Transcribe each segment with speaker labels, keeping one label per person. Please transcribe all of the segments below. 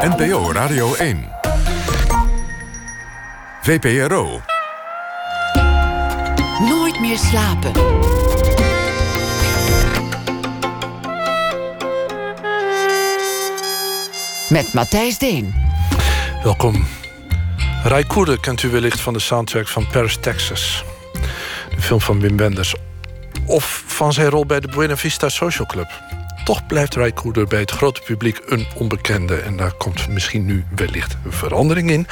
Speaker 1: NPO Radio 1. VPRO.
Speaker 2: Nooit meer slapen. Met Matthijs Deen.
Speaker 3: Welkom. Rai Koerden kent u wellicht van de soundtrack van Paris, Texas. De film van Wim Wenders. Of van zijn rol bij de Buena Vista Social Club. Toch blijft Rai Koerden bij het grote publiek een onbekende. En daar komt misschien nu wellicht verandering in.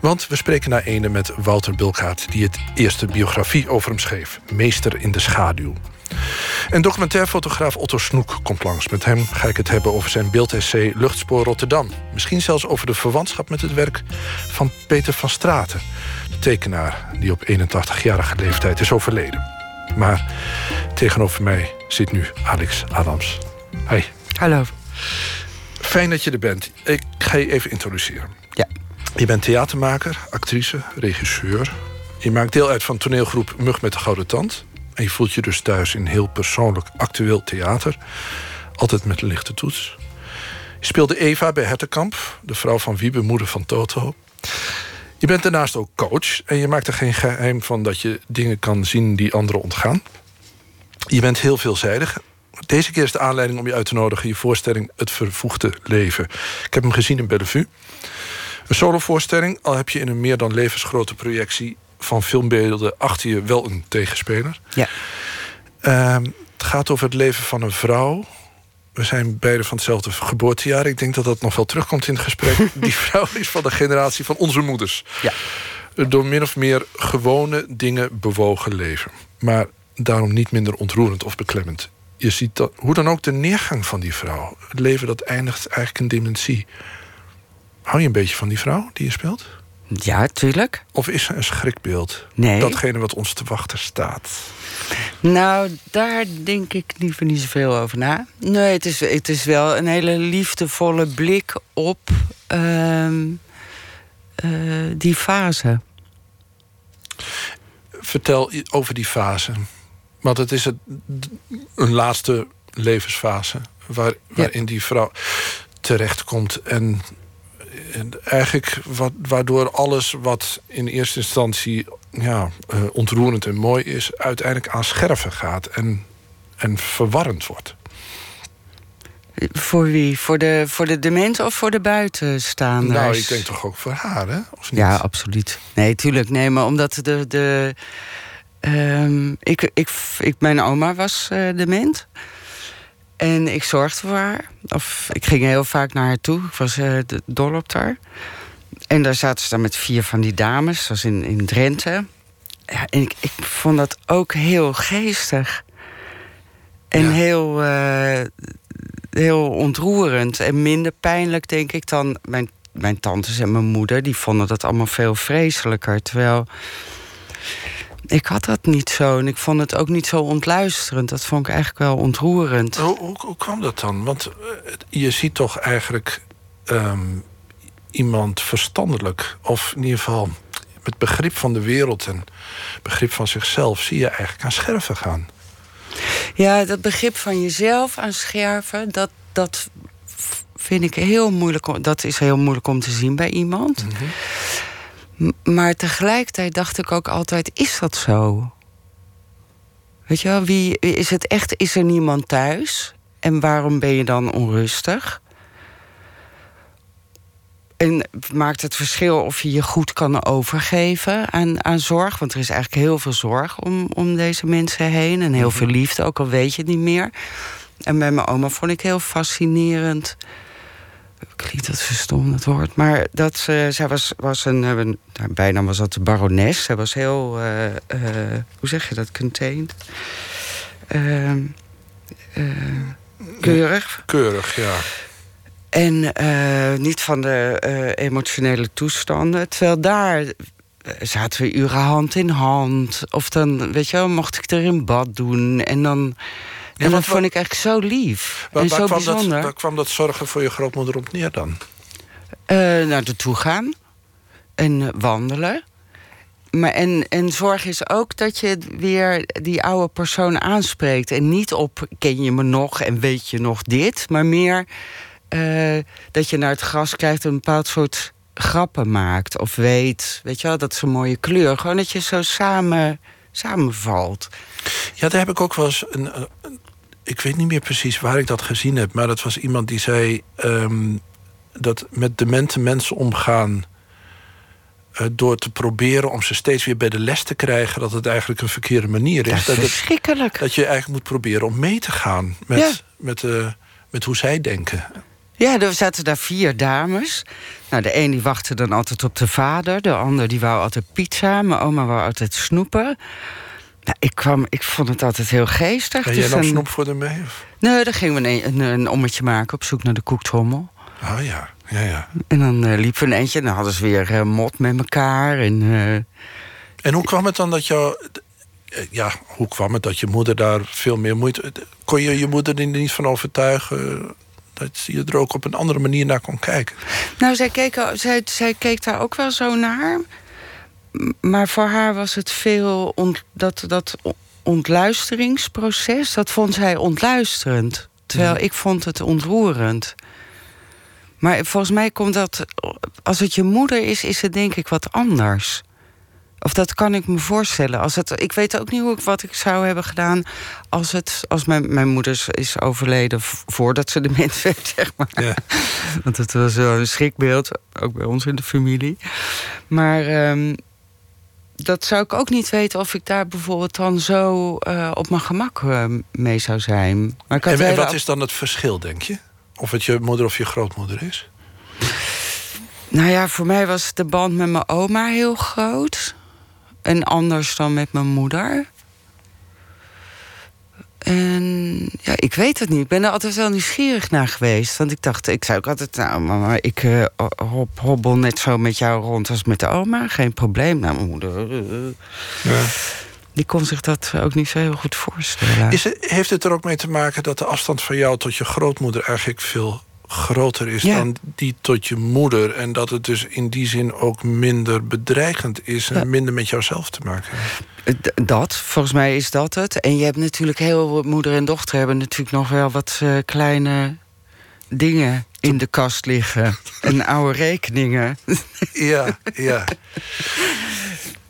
Speaker 3: Want we spreken naar ene met Wouter Bulkaert... die het eerste biografie over hem schreef. Meester in de schaduw. En documentairfotograaf Otto Snoek komt langs. Met hem ga ik het hebben over zijn beeldessay Luchtspoor Rotterdam. Misschien zelfs over de verwantschap met het werk van Peter van Straten. De tekenaar die op 81-jarige leeftijd is overleden. Maar tegenover mij zit nu Alex Adams. Hi.
Speaker 4: Hallo.
Speaker 3: Fijn dat je er bent. Ik ga je even introduceren.
Speaker 4: Ja.
Speaker 3: Je bent theatermaker, actrice, regisseur. Je maakt deel uit van toneelgroep Mug met de Gouden Tand. En je voelt je dus thuis in heel persoonlijk actueel theater. Altijd met een lichte toets. Je speelde Eva bij Hettekamp, de vrouw van Wiebe, moeder van Toto. Je bent daarnaast ook coach en je maakt er geen geheim van dat je dingen kan zien die anderen ontgaan. Je bent heel veelzijdig. Deze keer is de aanleiding om je uit te nodigen, je voorstelling Het Vervoegde Leven. Ik heb hem gezien in Bellevue. Een solovoorstelling, al heb je in een meer dan levensgrote projectie van filmbeelden achter je wel een tegenspeler.
Speaker 4: Ja.
Speaker 3: Ehm, het gaat over het leven van een vrouw. We zijn beide van hetzelfde geboortejaar. Ik denk dat dat nog wel terugkomt in het gesprek. Die vrouw is van de generatie van onze moeders.
Speaker 4: Ja.
Speaker 3: Door min of meer gewone dingen bewogen leven. Maar daarom niet minder ontroerend of beklemmend. Je ziet dat, hoe dan ook de neergang van die vrouw. Het leven dat eindigt eigenlijk in dementie. Hou je een beetje van die vrouw die je speelt?
Speaker 4: Ja, tuurlijk.
Speaker 3: Of is ze een schrikbeeld?
Speaker 4: Nee.
Speaker 3: Datgene wat ons te wachten staat.
Speaker 4: Nou, daar denk ik liever niet zoveel over na. Nee, het is, het is wel een hele liefdevolle blik op ehm, eh, die fase.
Speaker 3: Vertel over die fase. Want het is het, een laatste levensfase... Waar, waarin die vrouw terechtkomt. En, en eigenlijk wat, waardoor alles wat in eerste instantie... Ja, eh, ontroerend en mooi is... uiteindelijk aan scherven gaat en, en verwarrend wordt.
Speaker 4: Voor wie? Voor de, voor de dement of voor de buitenstaanders?
Speaker 3: Nou, ik denk toch ook voor haar, hè? Of niet?
Speaker 4: Ja, absoluut. Nee, tuurlijk. Nee, maar omdat de. de ehm, ik, ik, ik, mijn oma was eh, dement. En ik zorgde voor haar. Of ik ging heel vaak naar haar toe. Ik was d- dol op haar. En daar zaten ze dan met vier van die dames. Dat was in, in Drenthe. Ja, en ik, ik vond dat ook heel geestig. En
Speaker 3: Ja.
Speaker 4: heel, eh, heel ontroerend. En minder pijnlijk, denk ik, dan mijn, mijn tantes en mijn moeder. Die vonden dat allemaal veel vreselijker. Terwijl ik had dat niet zo. En ik vond het ook niet zo ontluisterend. Dat vond ik eigenlijk wel ontroerend.
Speaker 3: Hoe, hoe, hoe kwam dat dan? Want eh, het- je ziet toch eigenlijk ehm, iemand verstandelijk, of in ieder geval met begrip van de wereld en begrip van zichzelf, zie je eigenlijk aan scherven gaan.
Speaker 4: Ja, dat begrip van jezelf aan scherven, dat, dat vind ik heel moeilijk. Dat is heel moeilijk om te zien bij iemand. M- Maar tegelijkertijd dacht ik ook altijd: is dat zo? Weet je wel, wie is het echt? Is er niemand thuis? En waarom ben je dan onrustig? En maakt het verschil of je je goed kan overgeven aan, aan zorg? Want er is eigenlijk heel veel zorg om, om deze mensen heen. En heel veel liefde, ook al weet je het niet meer. En bij mijn oma vond ik heel fascinerend. Klinkt dat verstom, dat woord. Maar dat zij was, was een, eh, een nou, bijna was dat de barones. Zij was heel, eh, eh, hoe zeg je dat, contained. Ehm, eh, keurig.
Speaker 3: Keurig, ja.
Speaker 4: En niet van de emotionele toestanden. Terwijl daar zaten we uren hand in hand. Of dan, weet je wel, mocht ik er in bad doen. En dan, en dat vond ik echt zo lief. En zo
Speaker 3: kwam dat,
Speaker 4: bijzonder.
Speaker 3: waar kwam dat zorgen voor je grootmoeder op neer dan?
Speaker 4: Eh, naar de toe gaan. En wandelen. Maar en, en zorg is ook dat je weer die oude persoon aanspreekt. En niet op ken je me nog en weet je nog dit. Maar meer eh, dat je naar het gras kijkt en een bepaald soort grappen maakt. Of weet, weet je wel, dat is een mooie kleur. Gewoon dat je zo samen, samenvalt.
Speaker 3: Ja, daar heb ik ook wel eens een, een- Ik weet niet meer precies waar ik dat gezien heb, maar dat was iemand die zei ehm, dat met demente mensen omgaan. eh, door te proberen om ze steeds weer bij de les te krijgen, dat het eigenlijk een verkeerde manier
Speaker 4: Dat
Speaker 3: is.
Speaker 4: is
Speaker 3: Dat,
Speaker 4: verschrikkelijk.
Speaker 3: dat je eigenlijk moet proberen om mee te gaan met,
Speaker 4: Ja.
Speaker 3: met, eh, met hoe zij denken.
Speaker 4: Ja, er zaten daar vier dames. Nou, de een die wachtte dan altijd op de vader. De ander die wou altijd pizza. Mijn oma wou altijd snoepen. Nou, ik, kwam, ik vond het altijd heel geestig.
Speaker 3: En
Speaker 4: Dus
Speaker 3: jij nam
Speaker 4: dan-
Speaker 3: snoep voor de mee? Of?
Speaker 4: Nee, dan gingen we een, een, een ommetje maken op zoek naar de koektrommel.
Speaker 3: Ah ja, ja, ja.
Speaker 4: En dan eh, liepen we een eentje en dan hadden ze weer eh, mot met elkaar. En, eh,
Speaker 3: En hoe kwam het dan dat jou... eh, Ja, hoe kwam het dat je moeder daar veel meer moeite... Kon je je moeder er niet van overtuigen... dat je er ook op een andere manier naar kon kijken?
Speaker 4: Nou, zij keek, zij, zij keek daar ook wel zo naar. Maar voor haar was het veel... ont- dat, dat ontluisteringsproces, dat vond zij ontluisterend. Terwijl
Speaker 3: Ja.
Speaker 4: ik vond het ontroerend. Maar volgens mij komt dat... Als het je moeder is, is het denk ik wat anders. Of dat kan ik me voorstellen. Als het, ik weet ook niet hoe ik, wat ik zou hebben gedaan... als, het, als mijn, mijn moeder is- overleden voordat ze de mens werd, zeg maar.
Speaker 3: Ja.
Speaker 4: Want het was wel een schrikbeeld, ook bij ons in de familie. Maar ehm, dat zou ik ook niet weten of ik daar bijvoorbeeld dan zo eh, op mijn gemak eh, mee zou zijn. Maar
Speaker 3: En, wat is dan het verschil, denk je? Of het je moeder of je grootmoeder is?
Speaker 4: Nou ja, voor mij was de band met mijn oma heel groot. En anders dan met mijn moeder. En ja, ik weet het niet. Ik ben er altijd wel nieuwsgierig naar geweest. Want ik dacht, ik zei ook altijd... Nou, mama, ik eh, hop, hobbel net zo met jou rond als met de oma. Geen probleem. Nou, mijn moeder... eh,
Speaker 3: Ja.
Speaker 4: die kon zich dat ook niet zo heel goed voorstellen.
Speaker 3: Is het, heeft het er ook mee te maken dat de afstand van jou tot je grootmoeder... eigenlijk veel groter is
Speaker 4: Ja.
Speaker 3: dan die tot je moeder... en dat het dus in die zin ook minder bedreigend is... en
Speaker 4: Ja.
Speaker 3: minder met jouzelf te maken heeft?
Speaker 4: Dat, volgens mij is dat het. En je hebt natuurlijk heel wat moeder en dochter hebben natuurlijk nog wel wat eh, kleine dingen in de kast liggen. en oude rekeningen.
Speaker 3: Ja, ja.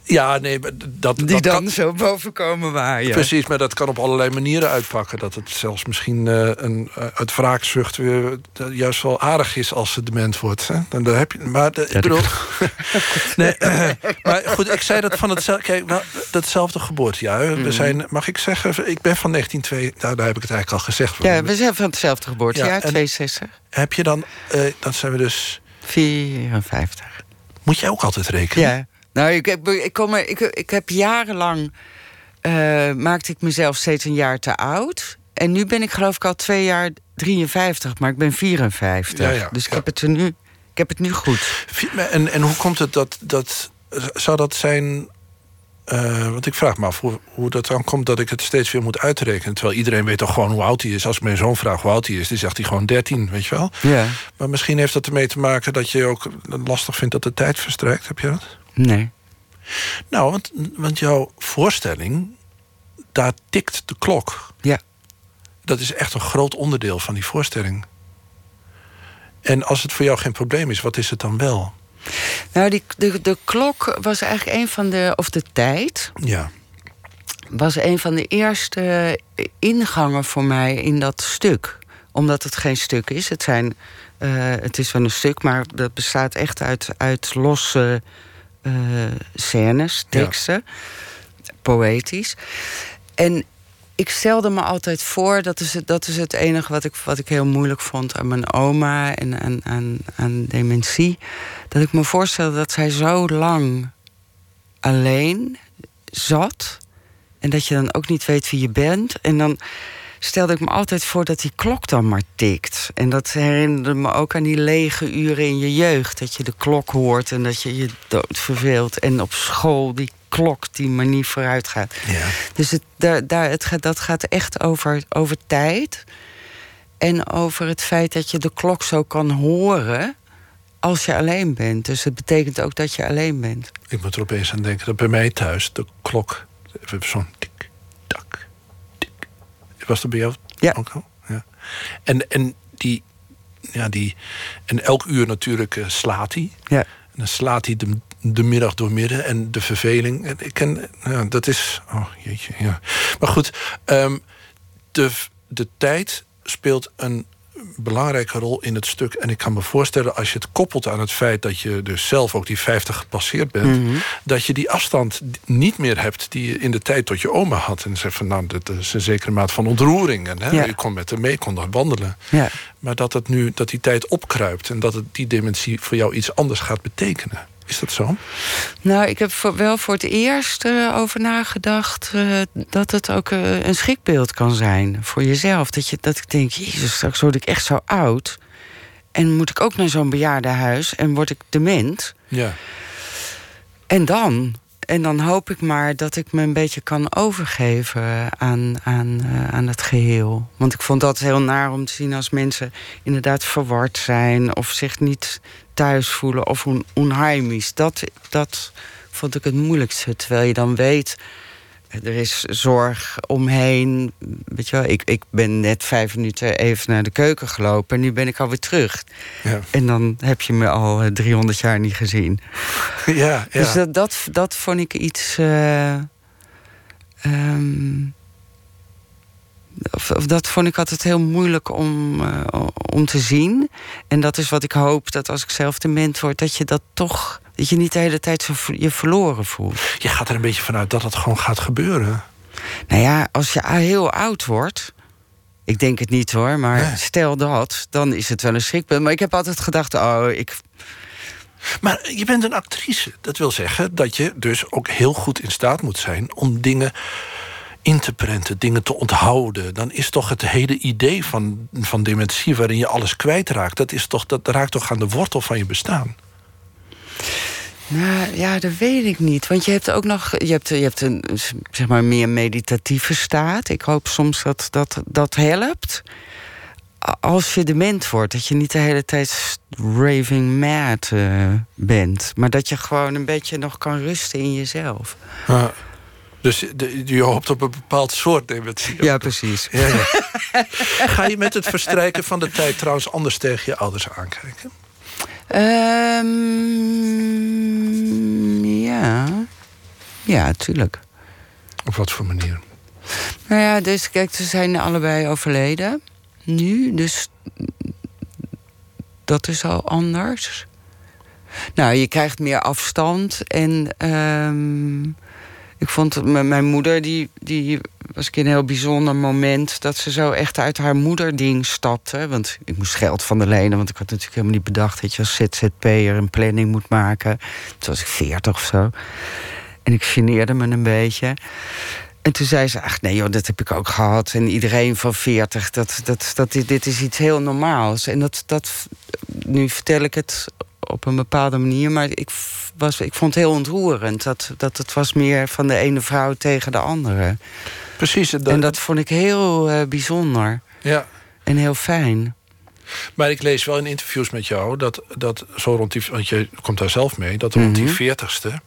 Speaker 3: Ja, nee, maar dat,
Speaker 4: Die
Speaker 3: dat
Speaker 4: dan
Speaker 3: kan,
Speaker 4: zo bovenkomen waaien.
Speaker 3: Precies, maar dat kan op allerlei manieren uitpakken. Dat het zelfs misschien eh, een, eh, uit wraakzucht weer juist wel aardig is als ze dement wordt. Hè? Dan, dan heb je, maar de, ik bedoel, nee, maar goed, ik zei dat van hetzelfde, kijk, datzelfde geboortejaar.
Speaker 4: Mhm.
Speaker 3: We zijn, mag ik zeggen, ik ben van 1902, nou, daar heb ik het eigenlijk al gezegd.
Speaker 4: Ja, we zijn van hetzelfde geboortejaar,
Speaker 3: Ja, en-
Speaker 4: 62.
Speaker 3: Heb je dan, eh, dan zijn we dus,
Speaker 4: 54.
Speaker 3: moet jij ook altijd rekenen?
Speaker 4: Ja. Nou, ik, heb, ik, kom er, ik, ik heb jarenlang... eh, maakte ik mezelf steeds een jaar te oud. En nu ben ik geloof ik al twee jaar 53, maar ik ben 54.
Speaker 3: Ja, ja,
Speaker 4: dus ik heb het er nu... Ik heb het nu goed.
Speaker 3: En, en hoe komt het dat, dat zou dat zijn... eh, want ik vraag me af hoe, hoe dat dan komt dat ik het steeds weer moet uitrekenen. Terwijl iedereen weet toch gewoon hoe oud hij is. Als ik mijn zoon vraag hoe oud hij is, dan zegt hij gewoon 13, weet je wel.
Speaker 4: Ja.
Speaker 3: Maar misschien heeft dat ermee te maken dat je ook lastig vindt dat de tijd verstrijkt. Heb je dat?
Speaker 4: Nee.
Speaker 3: Nou, want, want jouw voorstelling, daar tikt de klok.
Speaker 4: Ja.
Speaker 3: Dat is echt een groot onderdeel van die voorstelling. En als het voor jou geen probleem is, wat is het dan wel?
Speaker 4: Nou, die, de, de klok was eigenlijk een van de... Of de tijd
Speaker 3: Ja.
Speaker 4: was een van de eerste ingangen voor mij in dat stuk. Omdat het geen stuk is. Het, zijn, eh, het is wel een stuk, maar dat bestaat echt uit, uit losse scènes,
Speaker 3: Ja.
Speaker 4: teksten. Poëtisch. En ik stelde me altijd voor, dat is het, dat is het enige wat ik, wat ik heel moeilijk vond aan mijn oma en aan, aan, aan dementie. Dat ik me voorstelde dat zij zo lang alleen zat. En dat je dan ook niet weet wie je bent. En dan stelde ik me altijd voor dat die klok dan maar tikt. En dat herinnerde me ook aan die lege uren in je jeugd. Dat je de klok hoort en dat je je dood verveelt. En op school die klok die maar niet vooruit gaat.
Speaker 3: ja.
Speaker 4: Dus het, daar, daar, het gaat, dat gaat echt over, over tijd. En over het feit dat je de klok zo kan horen als je alleen bent. Dus het betekent ook dat je alleen bent.
Speaker 3: Ik moet er opeens aan denken dat bij mij thuis de klok. Zo'n. Was dat bij jou
Speaker 4: Ja.
Speaker 3: ook al? Ja. En, en die, ja, die, en elk uur natuurlijk eh, slaat hij.
Speaker 4: Ja.
Speaker 3: En dan slaat hij de, de middag door midden en de verveling. En Ik ken, ja, dat is. Oh jeetje, ja. Maar goed, ehm, de, de tijd speelt een belangrijke rol in het stuk. En ik kan me voorstellen, als je het koppelt aan het feit dat je dus zelf ook die 50 gepasseerd bent,
Speaker 4: Mhm.
Speaker 3: dat je die afstand niet meer hebt die je in de tijd tot je oma had. En zegt van nou, dat is een zekere maat van ontroering. En hè,
Speaker 4: Ja.
Speaker 3: je kon met haar mee, kon daar wandelen.
Speaker 4: Ja.
Speaker 3: Maar dat het nu dat die tijd opkruipt en dat het die dimensie voor jou iets anders gaat betekenen. Is dat zo?
Speaker 4: Nou, ik heb voor, wel voor het eerst eh, over nagedacht eh, dat het ook eh, een schrikbeeld kan zijn voor jezelf. Dat, je, dat ik denk, jezus, straks word ik echt zo oud. En moet ik ook naar zo'n bejaardenhuis en word ik dement.
Speaker 3: Ja.
Speaker 4: En dan? En dan hoop ik maar dat ik me een beetje kan overgeven aan, aan, eh, aan het geheel. Want ik vond dat heel naar om te zien als mensen inderdaad verward zijn... of zich niet thuis voelen of on onheimisch. Dat, dat vond ik het moeilijkste. Terwijl je dan weet, er is zorg omheen. Weet je wel, ik, ik ben net vijf minuten even naar de keuken gelopen... en nu ben ik alweer terug.
Speaker 3: Ja.
Speaker 4: En dan heb je me al eh, 300 jaar niet gezien.
Speaker 3: ja, ja.
Speaker 4: Dus dat, dat, dat vond ik iets. eh, ehm, of, of dat vond ik altijd heel moeilijk om, eh, om te zien. En dat is wat ik hoop dat als ik zelf dement word, dat je dat toch. Dat je niet de hele tijd je verloren voelt.
Speaker 3: Je gaat er een beetje vanuit dat het gewoon gaat gebeuren.
Speaker 4: Nou ja, als je heel oud wordt. Ik denk het niet hoor, maar
Speaker 3: Nee.
Speaker 4: stel dat, dan is het wel een schrikbeeld. Maar ik heb altijd gedacht, oh, ik,
Speaker 3: Maar je bent een actrice. Dat wil zeggen dat je dus ook heel goed in staat moet zijn om dingen in te prenten, dingen te onthouden. Dan is toch het hele idee van, van dementie waarin je alles kwijtraakt, dat, is toch, dat raakt toch aan de wortel van je bestaan.
Speaker 4: Nou ja, dat weet ik niet. Want je hebt ook nog. Je hebt, je hebt een zeg maar meer meditatieve staat. Ik hoop soms dat dat, dat helpt. Als je dement wordt, dat je niet de hele tijd raving mad eh, bent. Maar dat je gewoon een beetje nog kan rusten in jezelf.
Speaker 3: Dus de- je hoopt op een bepaald soort dementie.
Speaker 4: Ja, precies.
Speaker 3: Ja, ja. Ga je met het verstrijken van de tijd trouwens anders tegen je ouders aankijken?
Speaker 4: Ehm, ja. Ja, tuurlijk.
Speaker 3: Op wat voor manier?
Speaker 4: Nou ja, dus kijk, ze zijn allebei overleden. Nu, dus dat is al anders. Nou, je krijgt meer afstand. En ehm, ik vond mijn moeder, die, die was ik in een heel bijzonder moment... dat ze zo echt uit haar moederding stapte. Want ik moest geld van de lenen, want ik had natuurlijk helemaal niet bedacht... dat je als ZZP'er een planning moet maken. Toen was ik veertig of zo. En ik geneerde me een beetje. En toen zei ze, ach nee joh, dat heb ik ook gehad. En iedereen van 40, dat, dat, dat, dit, dit is iets heel normaals. En dat, dat, nu vertel ik het op een bepaalde manier... maar ik, was, ik vond het heel ontroerend. Dat, dat het was meer van de ene vrouw tegen de andere.
Speaker 3: Precies. Dat,
Speaker 4: en dat vond ik heel eh, bijzonder.
Speaker 3: ja.
Speaker 4: En heel fijn.
Speaker 3: Maar ik lees wel in interviews met jou dat, dat zo rond die. Want je komt daar zelf mee, dat rond die veertigste.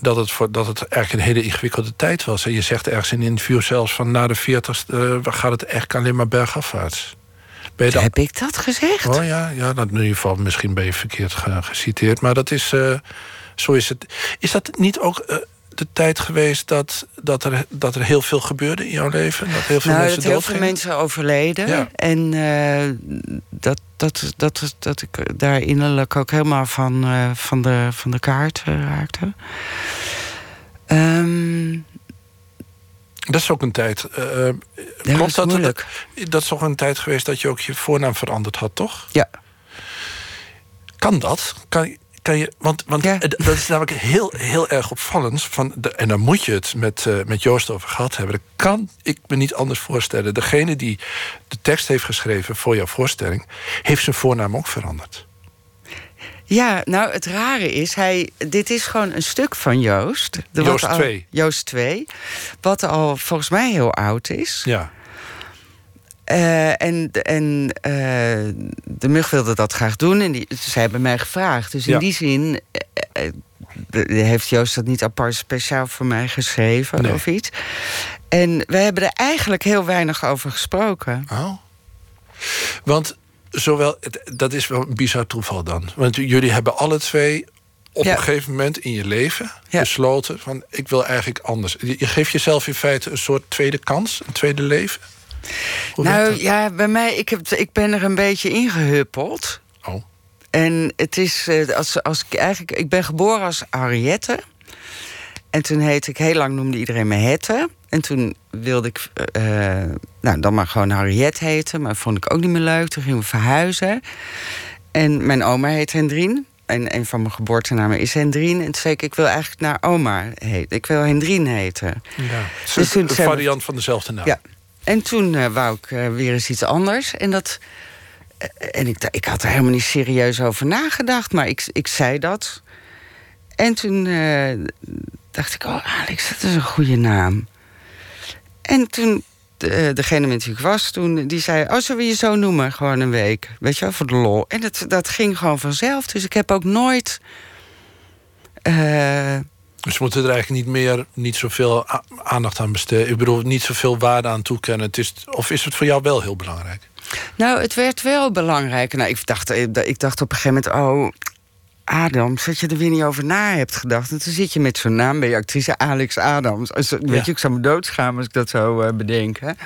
Speaker 3: Dat het, voor, dat het eigenlijk een hele ingewikkelde tijd was. En je zegt ergens in een interview zelfs van na de veertigste eh, gaat het echt alleen maar bergafwaarts.
Speaker 4: Heb ik dat gezegd?
Speaker 3: Oh ja, ja dat in ieder geval misschien ben je verkeerd ge- geciteerd. Maar dat is, eh, zo is het. Is dat niet ook eh, de tijd geweest dat, dat, er, dat er heel veel gebeurde in jouw leven? Dat heel veel
Speaker 4: nou,
Speaker 3: mensen
Speaker 4: dat heel veel mensen overleden.
Speaker 3: Ja.
Speaker 4: En eh, dat, dat, dat, dat ik daar innerlijk ook helemaal van, van, de, van de kaart raakte. Ehm,
Speaker 3: Dat is ook een tijd. eh, eh,
Speaker 4: ja, dat
Speaker 3: klopt
Speaker 4: is
Speaker 3: dat,
Speaker 4: moeilijk.
Speaker 3: dat? Dat is toch een tijd geweest dat je ook je voornaam veranderd had, toch?
Speaker 4: Ja.
Speaker 3: Kan dat? Kan, kan je, want want
Speaker 4: Ja.
Speaker 3: eh, dat is namelijk heel, heel erg opvallend. Van de, en dan moet je het met, eh, met Joost over gehad hebben. Dat kan ik me niet anders voorstellen. Degene die de tekst heeft geschreven voor jouw voorstelling... heeft zijn voornaam ook veranderd.
Speaker 4: Ja, nou, het rare is, hij, dit is gewoon een stuk van Joost. De-
Speaker 3: Joost
Speaker 4: al-
Speaker 3: 2.
Speaker 4: Joost 2. Wat al volgens mij heel oud is.
Speaker 3: Ja.
Speaker 4: Eh, en en eh, de mug wilde dat graag doen. En die, ze hebben mij gevraagd. Dus in
Speaker 3: Ja.
Speaker 4: die zin eh, heeft Joost dat niet apart speciaal voor mij geschreven
Speaker 3: Nee.
Speaker 4: of iets. En we hebben er eigenlijk heel weinig over gesproken.
Speaker 3: Oh. Want zowel, dat is wel een bizar toeval dan. Want jullie hebben alle twee op
Speaker 4: Ja.
Speaker 3: een gegeven moment in je leven
Speaker 4: Ja.
Speaker 3: besloten van ik wil eigenlijk anders. Je, geeft jezelf in feite een soort tweede kans, een tweede leven. Hoe
Speaker 4: Nou ja, bij mij, ik, heb, ik ben er een beetje ingehuppeld.
Speaker 3: Oh.
Speaker 4: En het is eh, als, als ik eigenlijk. Ik ben geboren als Henriette. En toen heette ik heel lang noemde iedereen me Hette. En toen wilde ik eh, nou, dan maar gewoon Henriette heten. Maar vond ik ook niet meer leuk. Toen gingen we verhuizen. En mijn oma heet Hendrien. En een van mijn geboortenamen is Hendrien. En toen zei ik, ik wil eigenlijk naar oma heten. Ik wil Hendrien heten.
Speaker 3: Ja. Het is
Speaker 4: Dus
Speaker 3: een
Speaker 4: we-
Speaker 3: variant van dezelfde naam.
Speaker 4: Ja. En toen eh, wou ik eh, weer eens iets anders. En, dat, eh, en ik, ik had er helemaal niet serieus over nagedacht, maar ik, ik zei dat. En toen dacht ik, oh Alex, dat is een goede naam. En toen, degene met wie ik was toen, die zei... oh, zullen we je zo noemen, gewoon een week? Weet je wel, voor de lol. En dat, dat ging gewoon vanzelf. Dus ik heb ook nooit... eh,
Speaker 3: Dus we moeten er eigenlijk niet meer, niet zoveel aandacht aan besteden. Ik bedoel, niet zoveel waarde aan toekennen. Het is, of is het voor jou wel heel belangrijk?
Speaker 4: Nou, het werd wel belangrijker. Nou, ik, dacht, ik dacht op een gegeven moment... oh, Adams, dat je er weer niet over na hebt gedacht. En toen zit je met zo'n naam bij je actrice Alex Adams. Als, weet
Speaker 3: Ja.
Speaker 4: je, ik zou me doodschamen als ik dat zou eh, bedenken.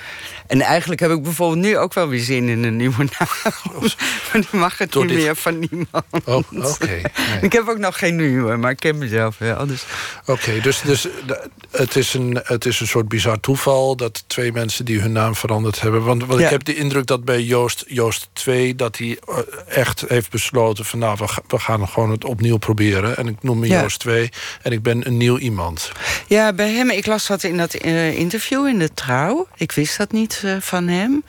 Speaker 4: En eigenlijk heb ik bijvoorbeeld nu ook wel weer zin in een nieuwe naam. maar die mag het
Speaker 3: Door
Speaker 4: niet
Speaker 3: dit-
Speaker 4: meer van niemand.
Speaker 3: Oh, oké. Nee.
Speaker 4: Ik heb ook nog geen nieuwe, maar ik ken mezelf wel. Dus,
Speaker 3: Oké, dus, dus het, is een, het is een soort bizar toeval dat twee mensen die hun naam veranderd hebben. Want, want
Speaker 4: Ja.
Speaker 3: ik heb de indruk dat bij Joost, Joost 2 dat hij eh, echt heeft besloten van nou, we, we gaan gewoon het opnieuw proberen. En ik noem me
Speaker 4: Ja.
Speaker 3: Joost 2 en ik ben een nieuw iemand.
Speaker 4: Ja, bij hem, ik las dat in dat eh, interview in de Trouw. Ik wist dat niet eh, van hem.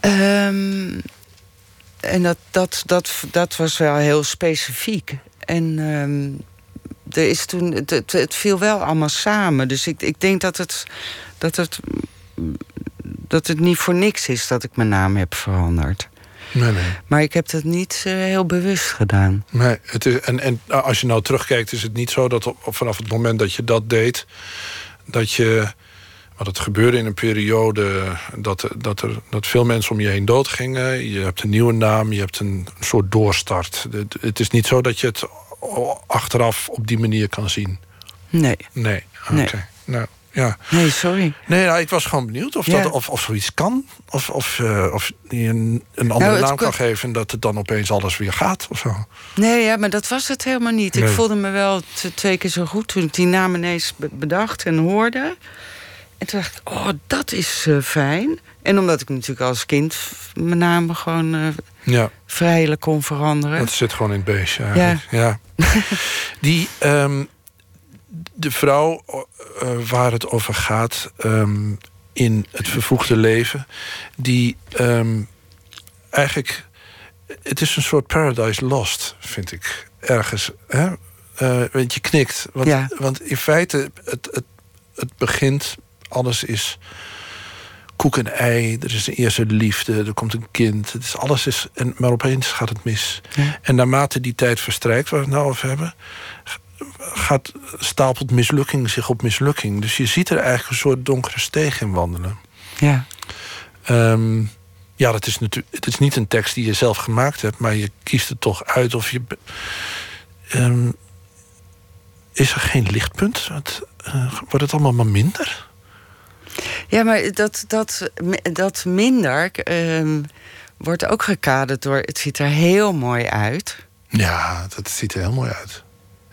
Speaker 4: Ehm, en dat, dat, dat, dat was wel heel specifiek. En ehm, er is toen, het, het, het viel wel allemaal samen. Dus ik, ik denk dat het, dat, het, dat het niet voor niks is dat ik mijn naam heb veranderd.
Speaker 3: Nee, nee.
Speaker 4: Maar ik heb dat niet eh, heel bewust gedaan.
Speaker 3: nee het is, en, en als je nou terugkijkt, is het niet zo dat op, vanaf het moment dat je dat deed, dat je. Want het gebeurde in een periode dat, dat, er, dat veel mensen om je heen doodgingen. Je hebt een nieuwe naam, je hebt een soort doorstart. Het, het is niet zo dat je het achteraf op die manier kan zien.
Speaker 4: Nee,
Speaker 3: Nee, oké.
Speaker 4: Nee.
Speaker 3: Nou, ja.
Speaker 4: nee, sorry.
Speaker 3: Nee, nou, ik was gewoon benieuwd of,
Speaker 4: Ja.
Speaker 3: dat, of, of zoiets kan. Of, of, eh, of je een, een andere
Speaker 4: Nou,
Speaker 3: naam kan geven... en dat het dan opeens alles weer gaat of zo.
Speaker 4: Nee, ja, maar dat was het helemaal niet. Ik voelde me wel twee keer zo goed toen ik die naam ineens be- bedacht en hoorde. En toen dacht ik, oh, dat is eh, fijn. En omdat ik natuurlijk als kind mijn naam gewoon eh,
Speaker 3: Ja,
Speaker 4: vrijelijk kon veranderen.
Speaker 3: dat zit gewoon in het beestje eigenlijk. Ja. Die, ehm, de vrouw eh, waar het over gaat ehm, in het vervoegde leven... die ehm, eigenlijk... Het is een soort paradise lost, vind ik. Ergens. Hè? Eh, want je knikt. Want,
Speaker 4: Ja.
Speaker 3: want in feite, het, het, het begint... Alles is koek en ei. Er is een eerste liefde. Er komt een kind. Het is, alles is, en, maar opeens gaat het mis.
Speaker 4: Ja.
Speaker 3: En naarmate die tijd verstrijkt, waar we het nou over hebben... gaat, stapelt mislukking zich op mislukking. Dus je ziet er eigenlijk een soort donkere steeg in wandelen.
Speaker 4: Ja.
Speaker 3: Ehm, ja, dat is natuurlijk, het is niet een tekst die je zelf gemaakt hebt, maar je kiest het toch uit of je. Ehm, is er geen lichtpunt? Het, eh, wordt het allemaal maar minder?
Speaker 4: ja, maar dat, dat, dat minder ehm, wordt ook gekaderd door... het ziet er heel mooi uit.
Speaker 3: Ja, dat ziet er heel mooi uit.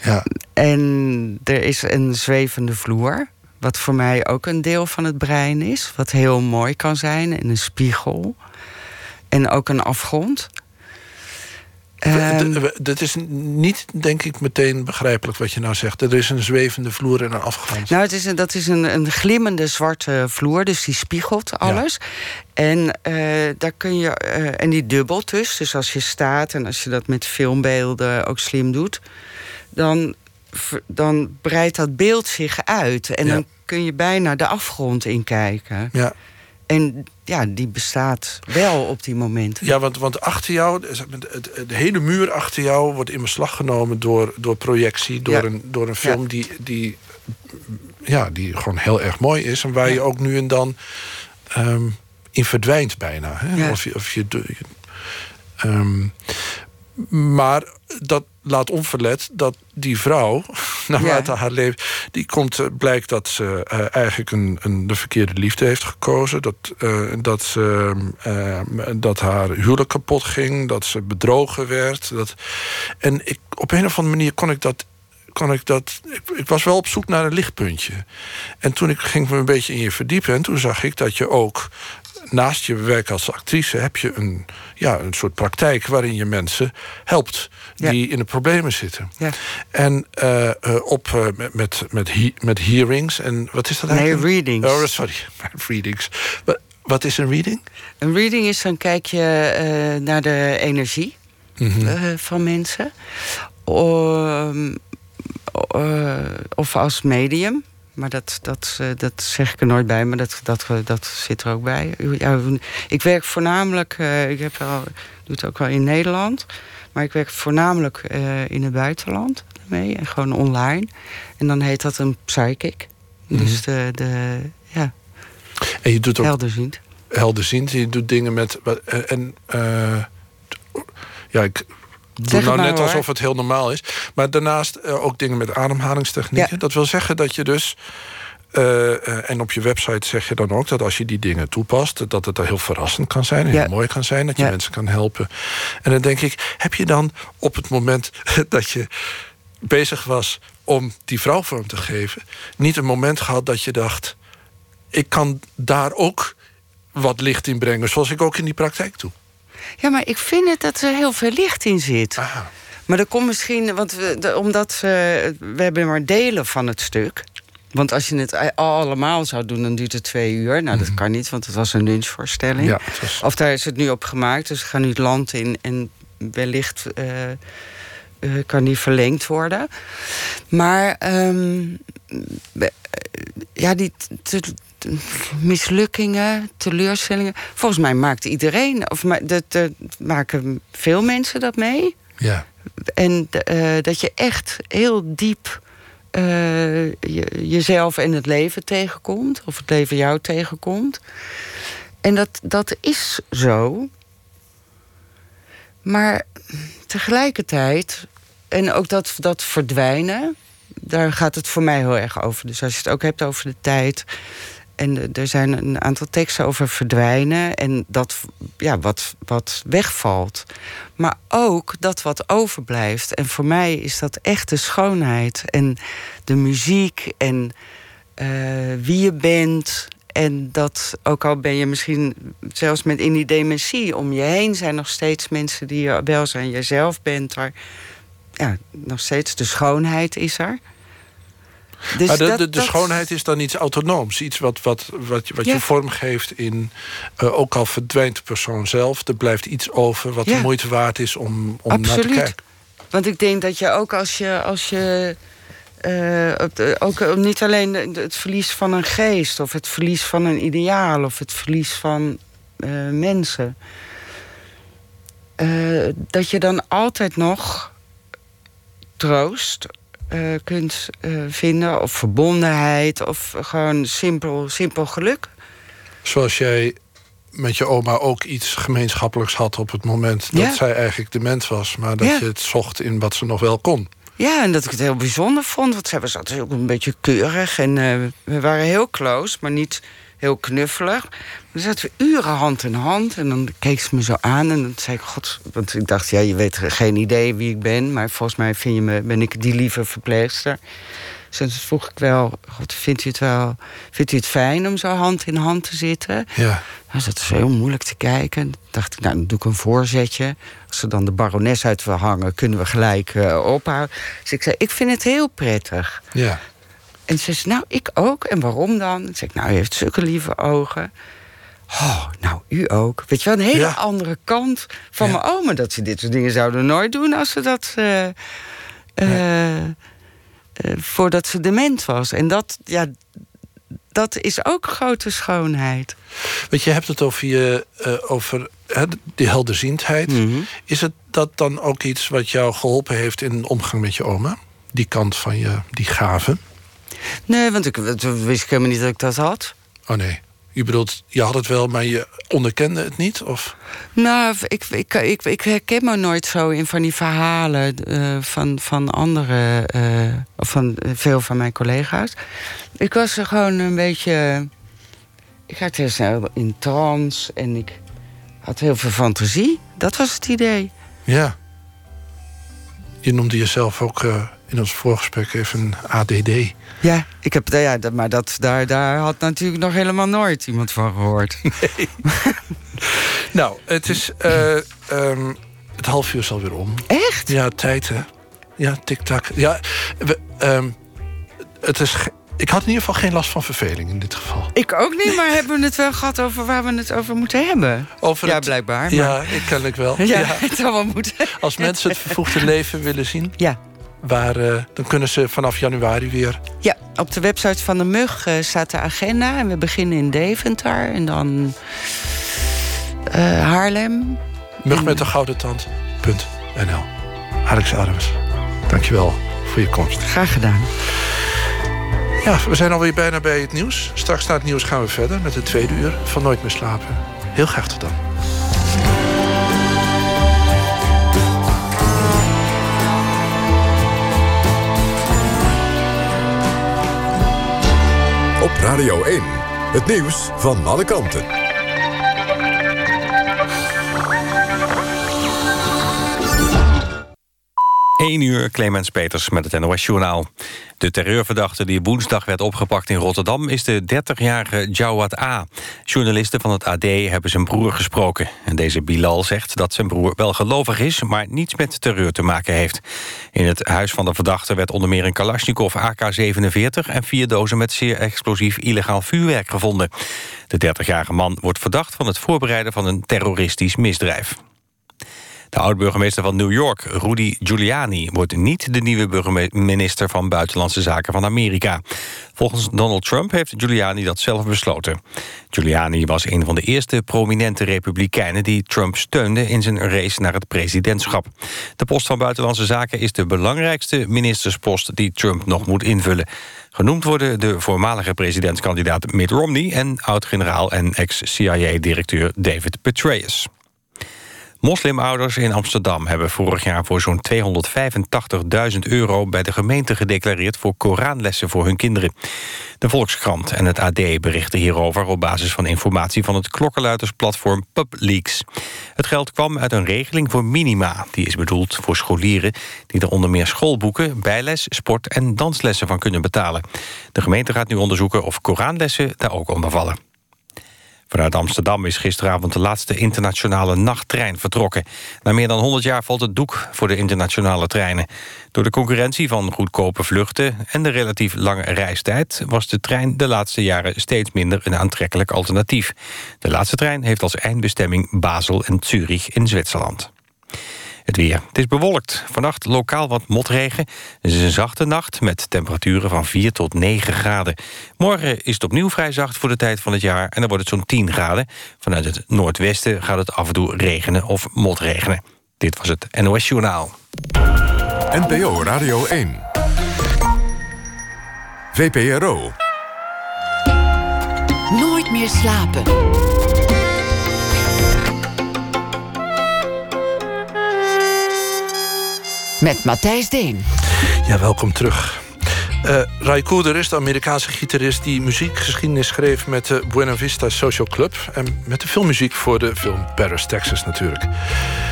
Speaker 3: Ja,
Speaker 4: En er is een zwevende vloer. Wat voor mij ook een deel van het brein is. Wat heel mooi kan zijn. En een spiegel. En ook een afgrond. Ehm,
Speaker 3: dat is niet, denk ik, meteen begrijpelijk wat je nou zegt. Er is een zwevende vloer en een afgrond.
Speaker 4: nou, het is een, dat is een, een glimmende zwarte vloer. Dus die spiegelt alles. En eh, daar kun je. eh, en die dubbelt dus. Dus als je staat en als je dat met filmbeelden ook slim doet. Dan, dan breidt dat beeld zich uit. En
Speaker 3: Ja.
Speaker 4: dan kun je bijna de afgrond inkijken.
Speaker 3: Ja,
Speaker 4: En ja, die bestaat wel op die momenten.
Speaker 3: ja want, want achter jou, de hele muur achter jou wordt in beslag genomen door, door projectie, door,
Speaker 4: Ja.
Speaker 3: een, door een film die, die, ja, die gewoon heel erg mooi is. En waar je ook nu en dan ehm, in verdwijnt bijna. Hè?
Speaker 4: Ja.
Speaker 3: Of, je, of je, Ehm, maar dat laat onverlet dat die vrouw, naarmate
Speaker 4: Ja.
Speaker 3: haar leven... die komt, eh, blijkt dat ze eh, eigenlijk een, een, de verkeerde liefde heeft gekozen. Dat, eh, dat, ze, dat haar huwelijk kapot ging. Dat ze bedrogen werd. Dat, en ik, op een of andere manier kon ik dat... Kon ik, dat ik, ik was wel op zoek naar een lichtpuntje. En toen ik, ging me een beetje in je verdiepen... en toen zag ik dat je ook naast je werk als actrice heb je een, ja, een soort praktijk waarin je mensen helpt
Speaker 4: Ja.
Speaker 3: die in de problemen zitten.
Speaker 4: Ja.
Speaker 3: En eh, eh, op, eh, met, met, met, he- met hearings en wat is dat
Speaker 4: Nee,
Speaker 3: eigenlijk?
Speaker 4: readings.
Speaker 3: Oh, sorry, readings. Wat, wat is een reading?
Speaker 4: Een reading is dan kijk je naar de energie
Speaker 3: Mhm.
Speaker 4: van mensen. Of als medium. Maar dat, dat, eh, dat zeg ik er nooit bij, maar dat, dat, dat zit er ook bij. Ja, ik werk voornamelijk, eh, ik heb wel, doe het ook wel in Nederland. Maar ik werk voornamelijk eh, in het buitenland mee. En gewoon online. En dan heet dat een psychic. Dus de, de ja,
Speaker 3: En je doet ook
Speaker 4: helderziend.
Speaker 3: helderziend. Je doet dingen met... En, eh, ja, ik doe nou net
Speaker 4: hoor.
Speaker 3: alsof het heel normaal is. Maar daarnaast eh, ook dingen met ademhalingstechnieken.
Speaker 4: Ja.
Speaker 3: Dat wil zeggen dat je dus... eh, eh, en op je website zeg je dan ook dat als je die dingen toepast... dat het heel verrassend kan zijn
Speaker 4: Ja.
Speaker 3: heel mooi kan zijn. Dat je
Speaker 4: Ja.
Speaker 3: mensen kan helpen. En dan denk ik, heb je dan op het moment dat je bezig was... om die vrouw vorm te geven... niet een moment gehad dat je dacht... ik kan daar ook wat licht in brengen... zoals ik ook in die praktijk doe.
Speaker 4: Ja, maar ik vind het dat er heel veel licht in zit.
Speaker 3: Ah.
Speaker 4: Maar dat komt misschien, want we, de- omdat eh, we hebben maar delen van het stuk. Want als je het allemaal zou doen, dan duurt het twee uur. Nou, dat kan niet, want het was een lunchvoorstelling.
Speaker 3: Ja, was-
Speaker 4: Of daar is het nu op gemaakt, dus we gaan nu het land in en wellicht eh, eh, kan die verlengd worden. Maar ehm, we- eh, ja, die mislukkingen, teleurstellingen. Volgens mij maakt iedereen, of ma- dat, dat maken veel mensen dat mee.
Speaker 3: Ja.
Speaker 4: En eh, dat je echt heel diep eh, je, jezelf en het leven tegenkomt. Of het leven jou tegenkomt. En dat, dat is zo. Maar tegelijkertijd, en ook dat, dat verdwijnen, daar gaat het voor mij heel erg over. Dus als je het ook hebt over de tijd. En de- er zijn een aantal teksten over verdwijnen en dat ja, wat, wat wegvalt. Maar ook dat wat overblijft. En voor mij is dat echt de schoonheid. En de muziek en eh, wie je bent. En dat, ook al ben je misschien zelfs met in die dementie... om je heen zijn nog steeds mensen die je wel zijn. Jezelf bent er. Ja, nog steeds de schoonheid is er. Dus
Speaker 3: maar de,
Speaker 4: dat-
Speaker 3: de, de
Speaker 4: dat-
Speaker 3: schoonheid is dan iets autonooms. Iets wat, wat, wat, je- wat
Speaker 4: Ja.
Speaker 3: je vormgeeft in... eh, ook al verdwijnt de persoon zelf... er blijft iets over wat
Speaker 4: Ja.
Speaker 3: de moeite waard is om, om naar te
Speaker 4: Absoluut.
Speaker 3: kijken.
Speaker 4: Want ik denk dat je ook als je. Als je eh, ook eh, niet alleen het verlies van een geest, of het verlies van een ideaal, of het verlies van mensen. dat je dan altijd nog troost eh, kunt eh, vinden, of verbondenheid, of gewoon simpel, simpel geluk.
Speaker 3: Zoals jij met je oma ook iets gemeenschappelijks had... op het moment dat
Speaker 4: Ja.
Speaker 3: zij eigenlijk dement was... maar dat
Speaker 4: Ja.
Speaker 3: je het zocht in wat ze nog wel kon.
Speaker 4: Ja, en dat ik het heel bijzonder vond. Want zij was altijd ook een beetje keurig. En eh, we waren heel close, maar niet heel knuffelig. Dan zaten we uren hand in hand. En dan keek ze me zo aan. En dan zei ik, god... Want ik dacht, ja, je weet geen idee wie ik ben. Maar volgens mij vind je me, ben ik die lieve verpleegster. Dus vroeg ik wel, god, vindt u het wel... Vindt u het fijn om zo hand in hand te zitten?
Speaker 3: Ja.
Speaker 4: Nou, dat is heel moeilijk te kijken. Dacht ik, nou, dan doe ik een voorzetje. Als ze dan de barones uit wil hangen, kunnen we gelijk eh, ophouden. Dus ik zei, ik vind het heel prettig.
Speaker 3: ja.
Speaker 4: En ze zei, nou, ik ook. En waarom dan? Ik zei, nou, u heeft zulke lieve ogen. Oh, nou, u ook. Weet je wel, een hele
Speaker 3: Ja.
Speaker 4: andere kant van
Speaker 3: Ja.
Speaker 4: mijn oma. Dat ze dit soort dingen zouden nooit doen als ze dat... eh, eh, eh, voordat ze dement was. En dat, ja, dat is ook grote schoonheid.
Speaker 3: Want je hebt het over, je, over hè, die helderziendheid.
Speaker 4: Mhm.
Speaker 3: Is het dat dan ook iets wat jou geholpen heeft... in de omgang met je oma? Die kant van je, die gave?
Speaker 4: Nee, want ik, wist ik helemaal niet dat ik dat had.
Speaker 3: Oh nee. Je bedoelt, je had het wel, maar je onderkende het niet? Of?
Speaker 4: Nou, ik, ik, ik, ik herken me nooit zo in van die verhalen uh, van, van andere, uh, van veel van mijn collega's. Ik was er gewoon een beetje. Ik had heel snel in trance en ik had heel veel fantasie. Dat was het idee.
Speaker 3: Ja. Je noemde jezelf ook uh, in ons voorgesprek even een ADD.
Speaker 4: Ja, ik heb, ja maar dat, daar, daar had natuurlijk nog helemaal nooit iemand van gehoord. Nee.
Speaker 3: nou, het is. Uh, um, het half uur is alweer om.
Speaker 4: Echt?
Speaker 3: Ja, tijd hè. Ja, tik-tak. Ja, we, um, het is. Ik had in ieder geval geen last van verveling in dit geval.
Speaker 4: Ik ook niet, maar hebben we het wel gehad over waar we het over moeten hebben?
Speaker 3: Over
Speaker 4: ja,
Speaker 3: het,
Speaker 4: blijkbaar. Maar...
Speaker 3: Ja, ik kan ik wel.
Speaker 4: Ja, ja, het zal wel moeten.
Speaker 3: Als mensen het vervoegde leven willen zien...
Speaker 4: Ja.
Speaker 3: Waar, uh, dan kunnen ze vanaf januari weer...
Speaker 4: Ja, op de website van de MUG uh, staat de agenda. En we beginnen in Deventer en dan uh, Haarlem.
Speaker 3: Mug met de gouden tand.nl Alex Adams, dankjewel voor je komst.
Speaker 4: Graag gedaan.
Speaker 3: Ja, we zijn alweer bijna bij het nieuws. Straks na het nieuws gaan we verder met het tweede uur van Nooit meer slapen. Heel graag tot dan.
Speaker 1: Op Radio 1, het nieuws van alle kanten.
Speaker 5: 1 uur, Clemens Peters met het NOS-journaal. De terreurverdachte die woensdag werd opgepakt in Rotterdam... is de 30-jarige Jawad A. Journalisten van het AD hebben zijn broer gesproken. En deze Bilal zegt dat zijn broer wel gelovig is... maar niets met terreur te maken heeft. In het huis van de verdachte werd onder meer een Kalashnikov AK-47... en vier dozen met zeer explosief illegaal vuurwerk gevonden. De 30-jarige man wordt verdacht van het voorbereiden van een terroristisch misdrijf. De oud-burgemeester van New York, Rudy Giuliani... wordt niet de nieuwe burgemeester van Buitenlandse Zaken van Amerika. Volgens Donald Trump heeft Giuliani dat zelf besloten. Giuliani was een van de eerste prominente republikeinen... die Trump steunde in zijn race naar het presidentschap. De post van Buitenlandse Zaken is de belangrijkste ministerspost... die Trump nog moet invullen. Genoemd worden de voormalige presidentskandidaat Mitt Romney... en oud-generaal en ex-CIA-directeur David Petraeus. Moslimouders in Amsterdam hebben vorig jaar voor zo'n 285.000 euro bij de gemeente gedeclareerd voor Koranlessen voor hun kinderen. De Volkskrant en het AD berichten hierover op basis van informatie van het klokkenluidersplatform PubLeaks. Het geld kwam uit een regeling voor minima, die is bedoeld voor scholieren die er onder meer schoolboeken, bijles, sport en danslessen van kunnen betalen. De gemeente gaat nu onderzoeken of Koranlessen daar ook onder vallen. Vanuit Amsterdam is gisteravond de laatste internationale nachttrein vertrokken. Na meer dan 100 jaar valt het doek voor de internationale treinen. Door de concurrentie van goedkope vluchten en de relatief lange reistijd... was de trein de laatste jaren steeds minder een aantrekkelijk alternatief. De laatste trein heeft als eindbestemming Basel en Zurich in Zwitserland. Het weer. Het is bewolkt. Vannacht lokaal wat motregen. Het is een zachte nacht met temperaturen van 4 tot 9 graden. Morgen is het opnieuw vrij zacht voor de tijd van het jaar... en dan wordt het zo'n 10 graden. Vanuit het noordwesten gaat het af en toe regenen of motregenen. Dit was het NOS Journaal.
Speaker 1: NPO Radio 1. VPRO.
Speaker 2: Nooit meer slapen. Met Matthijs Deen.
Speaker 3: Ja, welkom terug. Uh, Ray Cooder is de Amerikaanse gitarist die muziekgeschiedenis schreef met de Buena Vista Social Club. En met de filmmuziek voor de film Paris, Texas natuurlijk.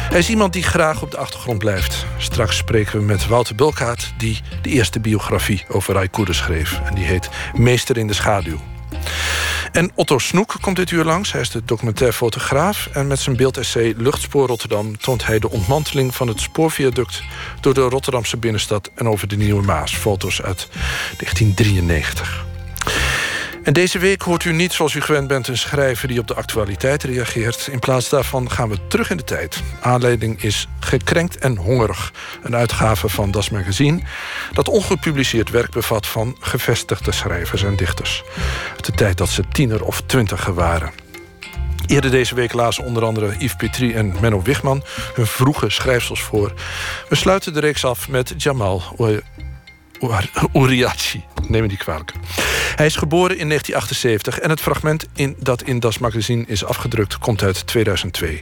Speaker 3: Hij is iemand die graag op de achtergrond blijft. Straks spreken we met Wouter Bulkaert, die de eerste biografie over Ray Cooder schreef. En die heet Meester in de Schaduw. En Otto Snoek komt dit uur langs. Hij is de documentair fotograaf. En met zijn beeldessay Luchtspoor Rotterdam... toont hij de ontmanteling van het spoorviaduct... door de Rotterdamse binnenstad en over de Nieuwe Maas. Foto's uit 1993. En deze week hoort u niet zoals u gewend bent een schrijver die op de actualiteit reageert. In plaats daarvan gaan we terug in de tijd. Aanleiding is Gekrenkt en Hongerig. Een uitgave van Das Magazine dat ongepubliceerd werk bevat van gevestigde schrijvers en dichters. Uit de tijd dat ze tiener of twintiger waren. Eerder deze week lazen onder andere Yves Petrie en Menno Wigman hun vroege schrijfsels voor. We sluiten de reeks af met Jamal Uriachi. Neem me die kwalijk. Hij is geboren in 1978 en het fragment in, dat in Das Magazine is afgedrukt komt uit 2002.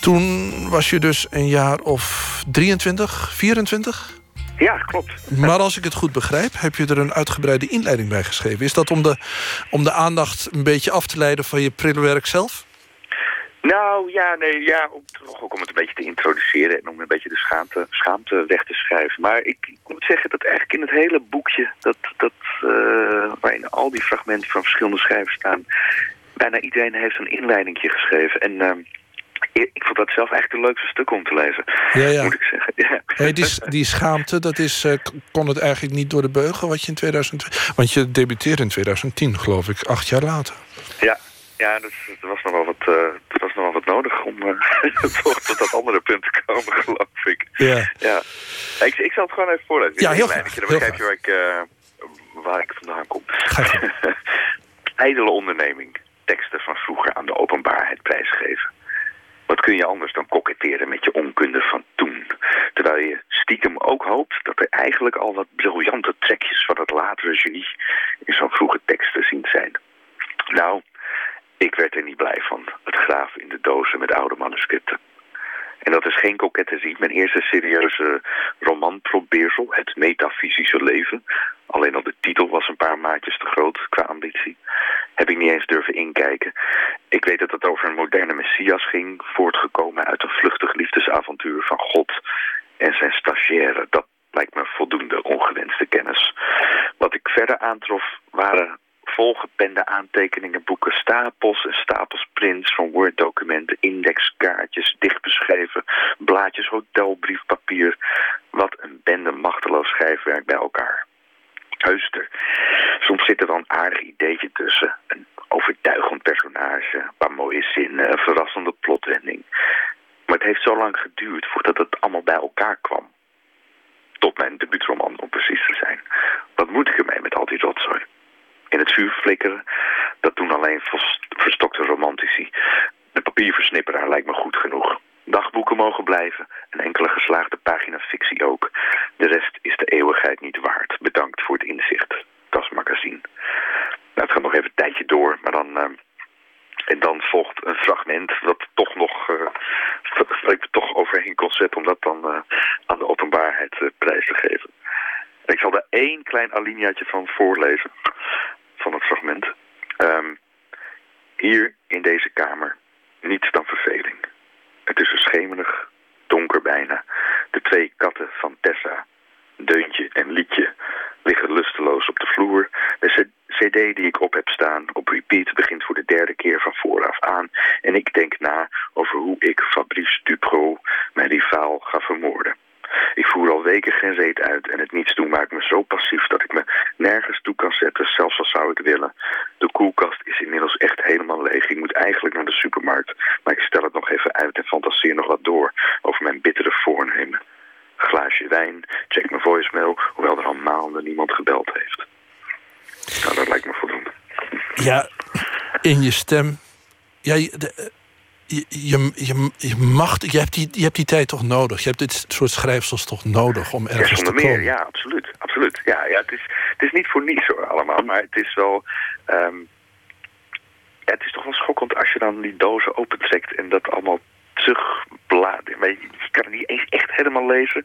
Speaker 3: Toen was je dus een jaar of 23, 24?
Speaker 6: Ja, klopt.
Speaker 3: Maar als ik het goed begrijp, heb je er een uitgebreide inleiding bij geschreven. Is dat om de, om de aandacht een beetje af te leiden van je prille werk zelf?
Speaker 6: Nou ja, nee, ja, om, ook om het een beetje te introduceren en om een beetje de schaamte, schaamte weg te schrijven. Maar ik, ik moet zeggen dat eigenlijk in het hele boekje, dat, dat, uh, waarin al die fragmenten van verschillende schrijvers staan, bijna iedereen heeft een inleidingje geschreven. En uh, ik vond dat zelf eigenlijk de leukste stuk om te lezen, ja, ja. moet ik zeggen. Ja.
Speaker 3: Hey, die, die schaamte, dat is, uh, kon het eigenlijk niet door de beugel wat je in 2002... Want je debuteerde in 2010, geloof ik, acht jaar later.
Speaker 6: Ja, ja, dus er was nog wel wat, uh, er was nog wel wat nodig om toch tot dat andere punt te komen, geloof ik. Ja. ja. Ik, ik zal het gewoon even voorlezen.
Speaker 3: Ja, heel graag.
Speaker 6: Dan begrijp je waar ik, uh, waar ik vandaan kom. Ijdele onderneming. Teksten van vroeger aan de openbaarheid prijsgeven. Wat kun je anders dan koketteren met je onkunde van toen? Terwijl je stiekem ook hoopt dat er eigenlijk al wat briljante trekjes van het latere genie in zo'n vroege teksten zien zijn. Nou, ik werd er niet blij van, het graven in de dozen met oude manuscripten. En dat is geen kokette ziet. Mijn eerste serieuze romanprobeersel, Het Metafysische Leven. Alleen al de titel was een paar maatjes te groot qua ambitie. Heb ik niet eens durven inkijken. Ik weet dat het over een moderne messias ging, voortgekomen uit een vluchtig liefdesavontuur van God en zijn stagiaire. Dat lijkt me voldoende ongewenste kennis. Wat ik verder aantrof waren volgepende aantekeningen, boeken, stapels en stapels prints van Word-documenten, indexkaartjes, dichtbeschreven, blaadjes, hotelbriefpapier. Wat een bende machteloos schrijfwerk bij elkaar. Heuster. Soms zit er wel een aardig ideetje tussen. Een overtuigend personage, een paar mooie zinnen, een verrassende plotwending. Maar het heeft zo lang geduurd voordat het allemaal bij elkaar kwam. Tot mijn debuutroman, om precies te zijn. Wat moet ik ermee met al die rotzooi? In het vuur flikkeren. Dat doen alleen verstokte romantici. De papierversnipperaar lijkt me goed genoeg. Dagboeken mogen blijven, een enkele geslaagde pagina fictie ook. De rest is de eeuwigheid niet waard. Bedankt voor het inzicht. Das magazine. Nou, het gaat nog even een tijdje door, maar dan... Uh, en dan volgt een fragment dat toch nog, dat ik toch overheen kon zetten om dat dan uh, aan de openbaarheid prijs te geven. ik zal er één klein alineaatje van voorlezen hier in
Speaker 3: je stem. Ja, de, je, je, je, mag, je, hebt die, je hebt die tijd toch nodig. Je hebt dit soort schrijfsels toch nodig om ergens ja, te komen. Meer,
Speaker 6: ja, absoluut. absoluut. Ja, ja, het, is, het is niet voor niets hoor, allemaal. Maar het is wel... Um, ja, het is toch wel schokkend als je dan die dozen opentrekt... en dat allemaal terugbladert. Je, je kan het niet eens echt helemaal lezen.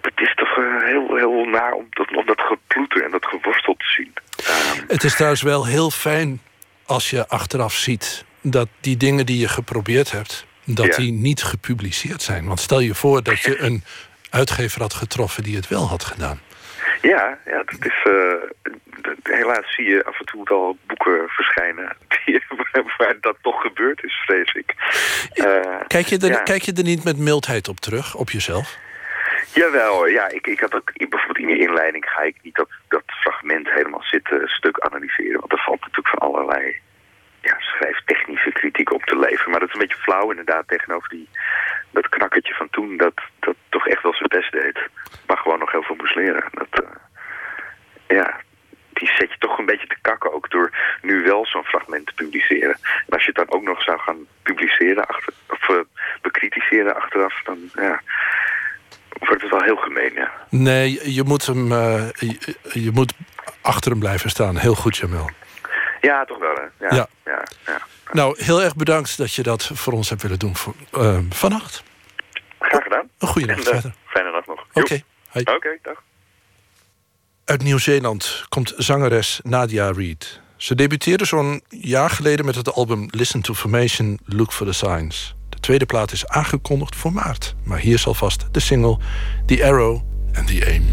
Speaker 6: Het is toch uh, heel, heel naar om dat, om dat geploeter en dat geworstel te zien.
Speaker 3: Um, het is trouwens wel heel fijn als je achteraf ziet dat die dingen die je geprobeerd hebt... dat die niet gepubliceerd zijn. Want stel je voor dat je een uitgever had getroffen die het wel had gedaan.
Speaker 6: Ja, ja dat is, uh, helaas zie je af en toe wel boeken verschijnen die, waar dat toch gebeurd is, vrees ik.
Speaker 3: Uh, kijk, je er, kijk je er niet met mildheid op terug, op jezelf?
Speaker 6: Jawel, ja, ik, ik had ook bijvoorbeeld in je inleiding ga ik niet dat, dat fragment helemaal zitten stuk analyseren, want er valt allerlei ja, schrijftechnische kritiek op te leveren. Maar dat is een beetje flauw inderdaad tegenover die, dat knakkertje van toen... dat, dat toch echt wel zijn best deed. Maar gewoon nog heel veel moest leren. Dat, uh, ja, die zet je toch een beetje te kakken ook door nu wel zo'n fragment te publiceren. En als je het dan ook nog zou gaan publiceren achter, of uh, bekritiseren achteraf, dan ja, wordt het wel heel gemeen, ja.
Speaker 3: Nee, je moet hem, uh, je, je, moet
Speaker 7: achter hem blijven staan. Heel goed, Jamel.
Speaker 6: Ja, toch wel, hè? Ja. ja. ja,
Speaker 7: Nou, heel erg bedankt dat je dat voor ons hebt willen doen voor, uh, vannacht.
Speaker 6: Graag gedaan.
Speaker 7: Een goede nacht verder.
Speaker 6: Fijne nacht nog.
Speaker 7: Oké.
Speaker 6: Oké, dag.
Speaker 7: Uit Nieuw-Zeeland komt zangeres Nadia Reid. Ze debuteerde zo'n jaar geleden met het album Listen to Formation, Look for the Signs. De tweede plaat is aangekondigd voor maart. Maar hier is alvast de single The Arrow and The Aim.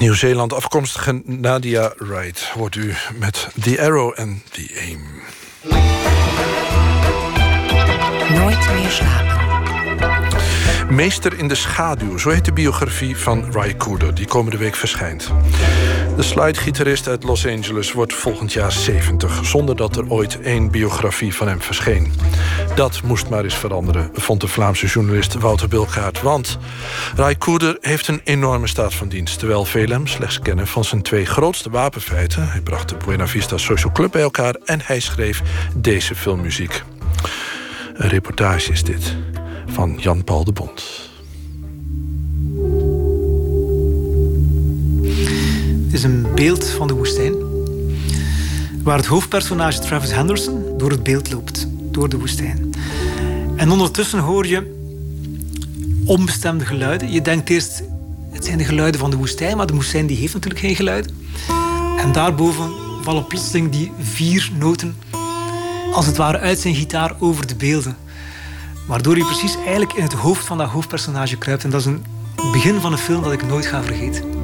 Speaker 7: Nieuw-Zeeland afkomstige Nadia Wright... wordt u met The Arrow en The Aim.
Speaker 2: Nooit meer slapen.
Speaker 7: Meester in de schaduw, zo heet de biografie van Ry Cooder... die komende week verschijnt. De slide-gitarist uit Los Angeles wordt volgend jaar 70... zonder dat er ooit één biografie van hem verscheen. Dat moest maar eens veranderen, vond de Vlaamse journalist Wouter Bilgaard. Want Ray heeft een enorme staat van dienst... terwijl velen hem slechts kennen van zijn twee grootste wapenfeiten. Hij bracht de Buena Vista Social Club bij elkaar... en hij schreef deze filmmuziek. Een reportage is dit, van Jan-Paul de Bond.
Speaker 8: Het is een beeld van de woestijn... waar het hoofdpersonage Travis Henderson door het beeld loopt door de woestijn. En ondertussen hoor je onbestemde geluiden. Je denkt eerst, het zijn de geluiden van de woestijn, maar de woestijn die heeft natuurlijk geen geluiden. En daarboven vallen plotseling die vier noten, als het ware uit zijn gitaar over de beelden. Waardoor je precies eigenlijk in het hoofd van dat hoofdpersonage kruipt. En dat is een begin van een film dat ik nooit ga vergeten.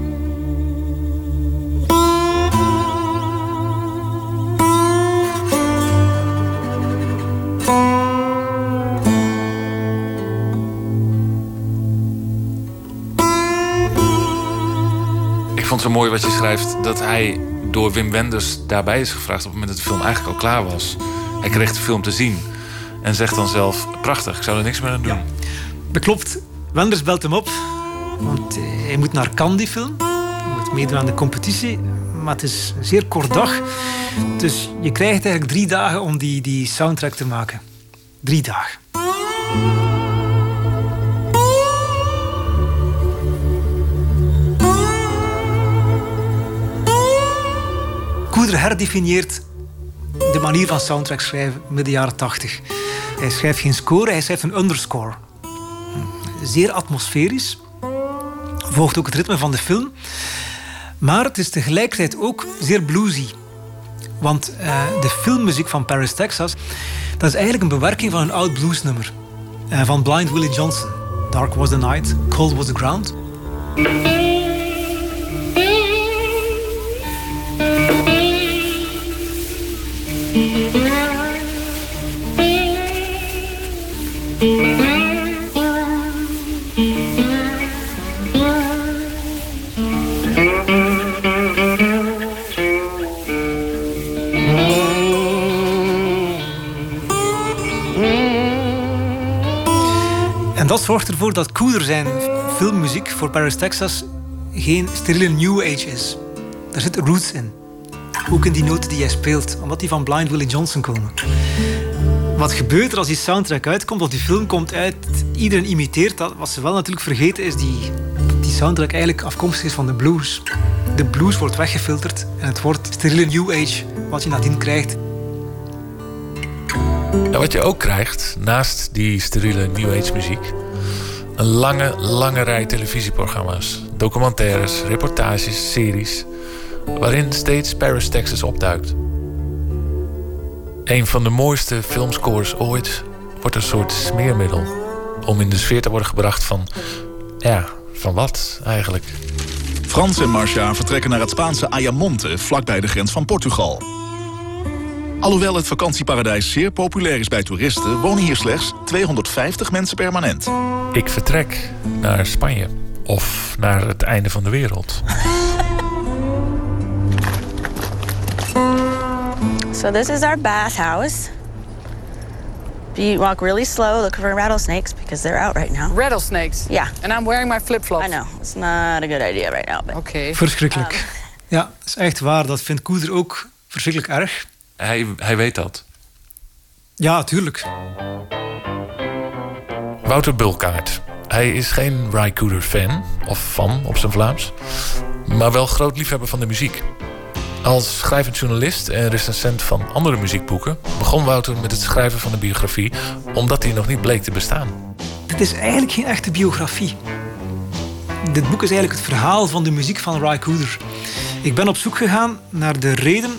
Speaker 9: Zo mooi wat je schrijft dat hij door Wim Wenders daarbij is gevraagd op het moment dat de film eigenlijk al klaar was. Hij kreeg de film te zien en zegt dan zelf: prachtig, ik zou er niks meer aan doen.
Speaker 8: Beklopt. Wenders belt hem op, want hij moet naar Cannes, film. Hij moet meedoen aan de competitie, maar het is een zeer kort dag. Dus je krijgt eigenlijk drie dagen om die, die soundtrack te maken. Drie dagen. Koeder herdefinieert de manier van soundtrack schrijven midden jaren 80. Hij schrijft geen score, hij schrijft een underscore. Zeer atmosferisch. Volgt ook het ritme van de film. Maar het is tegelijkertijd ook zeer bluesy. Want uh, de filmmuziek van Paris, Texas, dat is eigenlijk een bewerking van een oud bluesnummer. Uh, van Blind Willie Johnson. Dark was the night, cold was the ground. Zorgt ervoor dat Cooder zijn filmmuziek voor Paris, Texas geen steriele new age is. Daar zit roots in. Ook in die noten die jij speelt, omdat die van Blind Willie Johnson komen. Wat gebeurt er als die soundtrack uitkomt of die film komt uit? Iedereen imiteert dat. Wat ze wel natuurlijk vergeten is die, die soundtrack eigenlijk afkomstig is van de blues. De blues wordt weggefilterd en het wordt steriele new age wat je nadien krijgt.
Speaker 9: Wat je ook krijgt, naast die steriele New Age muziek... een lange, lange rij televisieprogramma's. Documentaires, reportages, series... waarin steeds Paris, Texas opduikt. Een van de mooiste filmscores ooit wordt een soort smeermiddel... om in de sfeer te worden gebracht van... ja, van wat eigenlijk?
Speaker 10: Frans en Marcia vertrekken naar het Spaanse Ayamonte... vlakbij de grens van Portugal... Alhoewel het vakantieparadijs zeer populair is bij toeristen... wonen hier slechts 250 mensen permanent.
Speaker 9: Ik vertrek naar Spanje. Of naar het einde van de wereld.
Speaker 11: So this is our bathhouse. You walk really slow, look for rattlesnakes because they're out right now.
Speaker 2: Rattlesnakes?
Speaker 11: Yeah.
Speaker 2: And I'm wearing my flip-flops.
Speaker 11: I know. It's not a good idea right now. But...
Speaker 2: Okay.
Speaker 8: Verschrikkelijk.
Speaker 11: Um,
Speaker 8: Ja, dat is echt waar. Dat vindt Koeder ook verschrikkelijk erg.
Speaker 9: Hij, hij weet dat.
Speaker 8: Ja, tuurlijk.
Speaker 9: Wouter Bulkaert. Hij is geen Ry Cooder fan, of fan op zijn Vlaams, maar wel groot liefhebber van de muziek. Als schrijvend journalist en recensent van andere muziekboeken begon Wouter met het schrijven van een biografie omdat hij nog niet bleek te bestaan.
Speaker 8: Dit is eigenlijk geen echte biografie. Dit boek is eigenlijk het verhaal van de muziek van Ry Cooder. Ik ben op zoek gegaan naar de reden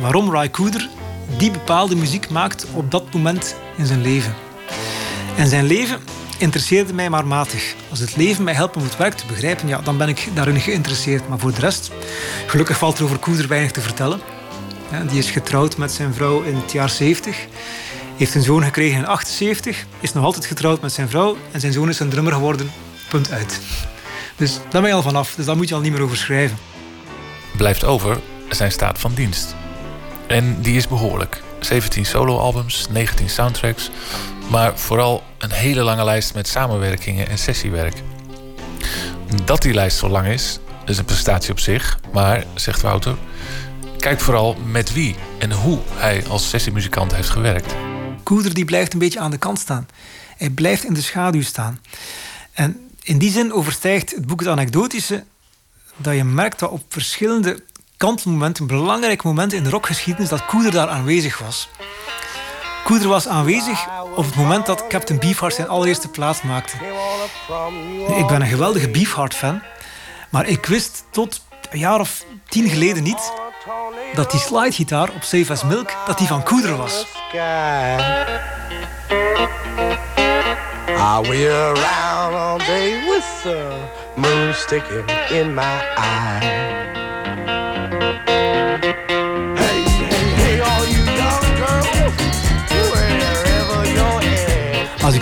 Speaker 8: waarom Ry Cooder die bepaalde muziek maakt op dat moment in zijn leven. En zijn leven interesseerde mij maar matig. Als het leven mij helpt om het werk te begrijpen, ja, dan ben ik daarin geïnteresseerd. Maar voor de rest, gelukkig valt er over Cooder weinig te vertellen. Die is getrouwd met zijn vrouw in het jaar 70. Heeft een zoon gekregen in 78. Is nog altijd getrouwd met zijn vrouw. En zijn zoon is een drummer geworden. Punt uit. Dus daar ben je al vanaf. Dus daar moet je al niet meer over schrijven.
Speaker 9: Blijft over zijn staat van dienst. En die is behoorlijk. 17 soloalbums, 19 soundtracks, maar vooral een hele lange lijst met samenwerkingen en sessiewerk. Dat die lijst zo lang is, is een prestatie op zich, maar, zegt Wouter, kijk vooral met wie en hoe hij als sessiemuzikant heeft gewerkt.
Speaker 8: Koeder die blijft een beetje aan de kant staan. Hij blijft in de schaduw staan. En in die zin overstijgt het boek het anekdotische dat je merkt dat op verschillende kantelmomenten, belangrijke momenten in de rockgeschiedenis, dat Koeder daar aanwezig was. Koeder was aanwezig op het moment dat Captain Beefheart zijn allereerste plaat maakte. Ik ben een geweldige Beefheart-fan, maar ik wist tot een jaar of tien geleden niet dat die slidegitaar op Save as Milk dat die van Koeder was.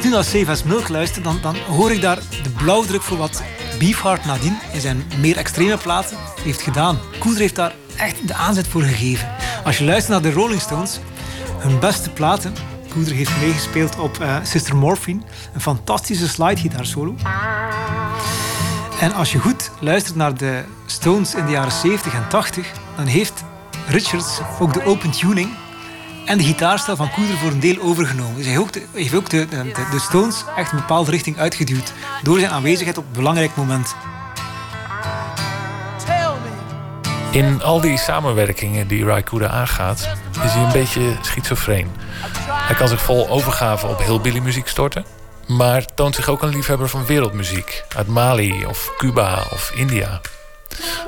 Speaker 8: Ik nu naar Save as Milk luister, dan, dan hoor ik daar de blauwdruk voor wat Beefheart nadien in zijn meer extreme platen heeft gedaan. Koeder heeft daar echt de aanzet voor gegeven. Als je luistert naar de Rolling Stones, hun beste platen Koeder heeft meegespeeld op uh, Sister Morphine. Een fantastische slidegitaar solo. En als je goed luistert naar de Stones in de jaren 70 en 80, dan heeft Richards ook de open tuning en de gitaarstijl van Koeder voor een deel overgenomen. Dus hij heeft ook, de, de, Stones echt een bepaalde richting uitgeduwd door zijn aanwezigheid op een belangrijk moment.
Speaker 9: In al die samenwerkingen die Raikuda aangaat, is hij een beetje schizofreen. Hij kan zich vol overgave op hillbilly muziek storten, maar toont zich ook een liefhebber van wereldmuziek uit Mali of Cuba of India.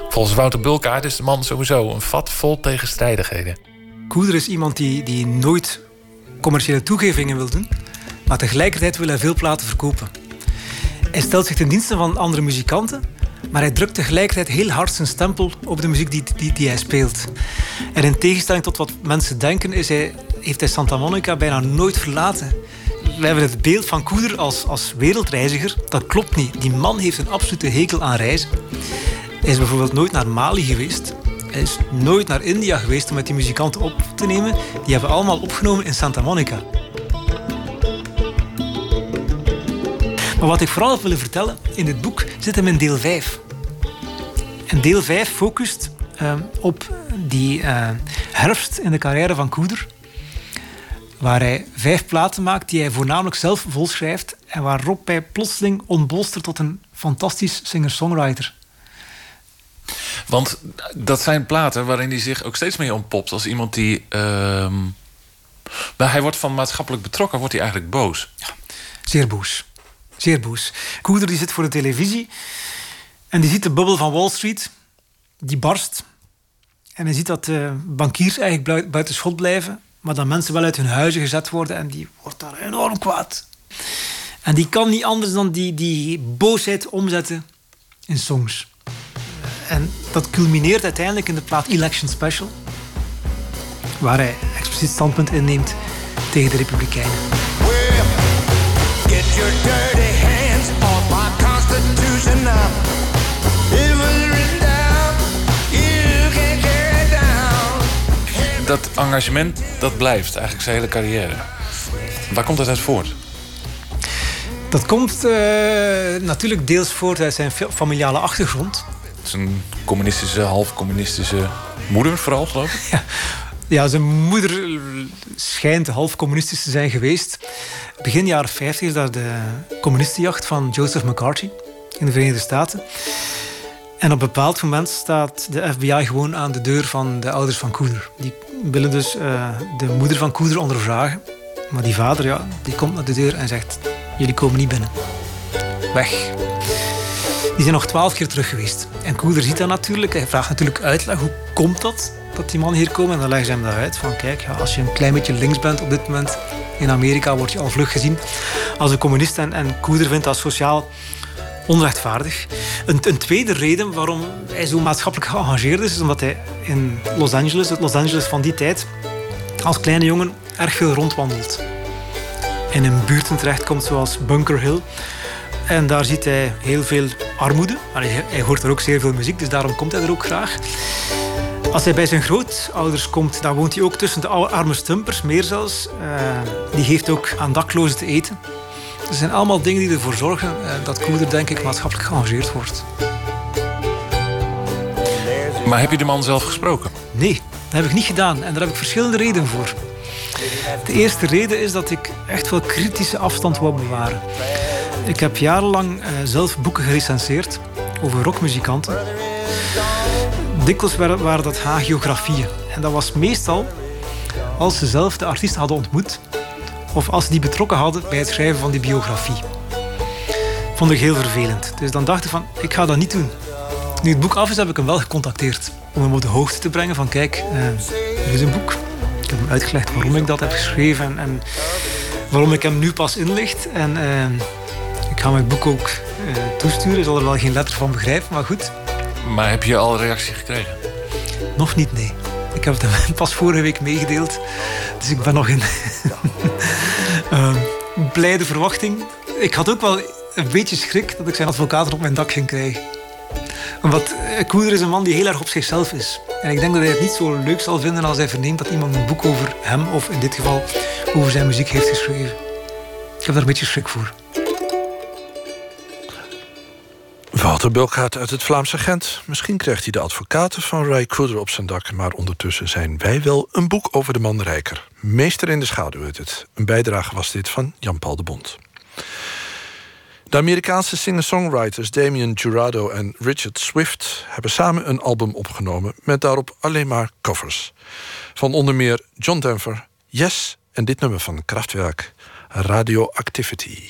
Speaker 9: Volgens Wouter Bulkaart is de man sowieso een vat vol tegenstrijdigheden.
Speaker 8: Koeder is iemand die, die nooit commerciële toegevingen wil doen, maar tegelijkertijd wil hij veel platen verkopen. Hij stelt zich ten dienste van andere muzikanten, maar hij drukt tegelijkertijd heel hard zijn stempel op de muziek die, die, die hij speelt. En in tegenstelling tot wat mensen denken, is hij, heeft hij Santa Monica bijna nooit verlaten. We hebben het beeld van Koeder als, als wereldreiziger. Dat klopt niet. Die man heeft een absolute hekel aan reizen. Hij is bijvoorbeeld nooit naar Mali geweest. Hij is nooit naar India geweest om met die muzikanten op te nemen. Die hebben allemaal opgenomen in Santa Monica. Maar wat ik vooral wil vertellen in dit boek zit hem in deel 5. En deel 5 focust uh, op die uh, herfst in de carrière van Koeder. Waar hij vijf platen maakt die hij voornamelijk zelf volschrijft. En waarop hij plotseling ontbolstert tot een fantastisch singer-songwriter.
Speaker 9: Want dat zijn platen waarin hij zich ook steeds meer ontpopt als iemand die. Uh, hij wordt van maatschappelijk betrokken, wordt hij eigenlijk boos.
Speaker 8: Ja, zeer boos. Zeer boos. Koeder die zit voor de televisie en die ziet de bubbel van Wall Street, die barst. En hij ziet dat de bankiers eigenlijk buiten schot blijven, maar dat mensen wel uit hun huizen gezet worden en die wordt daar enorm kwaad. En die kan niet anders dan die, die boosheid omzetten in songs. En dat culmineert uiteindelijk in de plaat Election Special, waar hij expliciet standpunt inneemt tegen de Republikeinen. Get your dirty hands off my constitution now.
Speaker 9: Dat engagement, dat blijft eigenlijk zijn hele carrière. Waar komt dat uit voort?
Speaker 8: Dat komt uh, natuurlijk deels voort uit zijn familiale achtergrond.
Speaker 9: Zijn communistische, half communistische moeder vooral, geloof ik?
Speaker 8: Ja. Zijn moeder schijnt half communistisch te zijn geweest. Begin jaren 50 is daar de communistenjacht van Joseph McCarthy in de Verenigde Staten. En op een bepaald moment staat de FBI gewoon aan de deur van de ouders van Koeder. Die willen dus uh, de moeder van Koeder ondervragen. Maar die vader, ja, die komt naar de deur en zegt... Jullie komen niet binnen. Weg. Die zijn nog twaalf keer terug geweest. En Koeder ziet dat natuurlijk. Hij vraagt natuurlijk uitleg. Hoe komt dat, dat die man hier komt? En dan leggen ze hem dat uit. Van kijk, ja, als je een klein beetje links bent op dit moment... In Amerika word je al vlug gezien als een communist. En, en Koeder vindt dat sociaal onrechtvaardig. Een, een, tweede reden waarom hij zo maatschappelijk geëngageerd is... is omdat hij in Los Angeles, het Los Angeles van die tijd... als kleine jongen erg veel rondwandelt. En in buurten terechtkomt zoals Bunker Hill... En daar ziet hij heel veel armoede. hij hoort er ook zeer veel muziek, dus daarom komt hij er ook graag. Als hij bij zijn grootouders komt, dan woont hij ook tussen de arme stumpers, meer zelfs. Uh, die geeft ook aan daklozen te eten. Er zijn allemaal dingen die ervoor zorgen uh, dat Koeder, denk ik, maatschappelijk geëngageerd wordt.
Speaker 9: Maar heb je de man zelf gesproken?
Speaker 8: Nee, dat heb ik niet gedaan. En daar heb ik verschillende redenen voor. De eerste reden is dat ik echt wel kritische afstand wil bewaren. Ik heb jarenlang uh, zelf boeken gerecenseerd over rockmuzikanten. Dikwijls waren dat hagiografieën. En dat was meestal als ze zelf de artiest hadden ontmoet of als ze die betrokken hadden bij het schrijven van die biografie. Vond ik heel vervelend. Dus dan dacht ik van, ik ga dat niet doen. Nu het boek af is, heb ik hem wel gecontacteerd om hem op de hoogte te brengen van kijk, uh, er is een boek. Ik heb hem uitgelegd waarom ik dat heb geschreven en, en waarom ik hem nu pas inlicht. En ik ga mijn boek ook uh, toesturen. Ik zal er wel geen letter van begrijpen, maar goed.
Speaker 9: Maar heb je al reactie gekregen?
Speaker 8: Nog niet, nee. Ik heb het pas vorige week meegedeeld. Dus ik ben nog in uh, blijde verwachting. Ik had ook wel een beetje schrik dat ik zijn advocaat op mijn dak ging krijgen. Omdat eh, Koeder is een man die heel erg op zichzelf is. En ik denk dat hij het niet zo leuk zal vinden als hij verneemt dat iemand een boek over hem, of in dit geval over zijn muziek heeft geschreven. Ik heb daar een beetje schrik voor.
Speaker 3: Wouter Bulkaert uit het Vlaamse Gent. Misschien krijgt hij de advocaten van Ray Cooder op zijn dak... maar ondertussen zijn wij wel een boek over de man Rijker. Meester in de schaduw heet het. Een bijdrage was dit van Jan-Paul de Bond. De Amerikaanse singer-songwriters Damien Jurado en Richard Swift... hebben samen een album opgenomen met daarop alleen maar covers. Van onder meer John Denver, Yes en dit nummer van Kraftwerk, Radioactivity.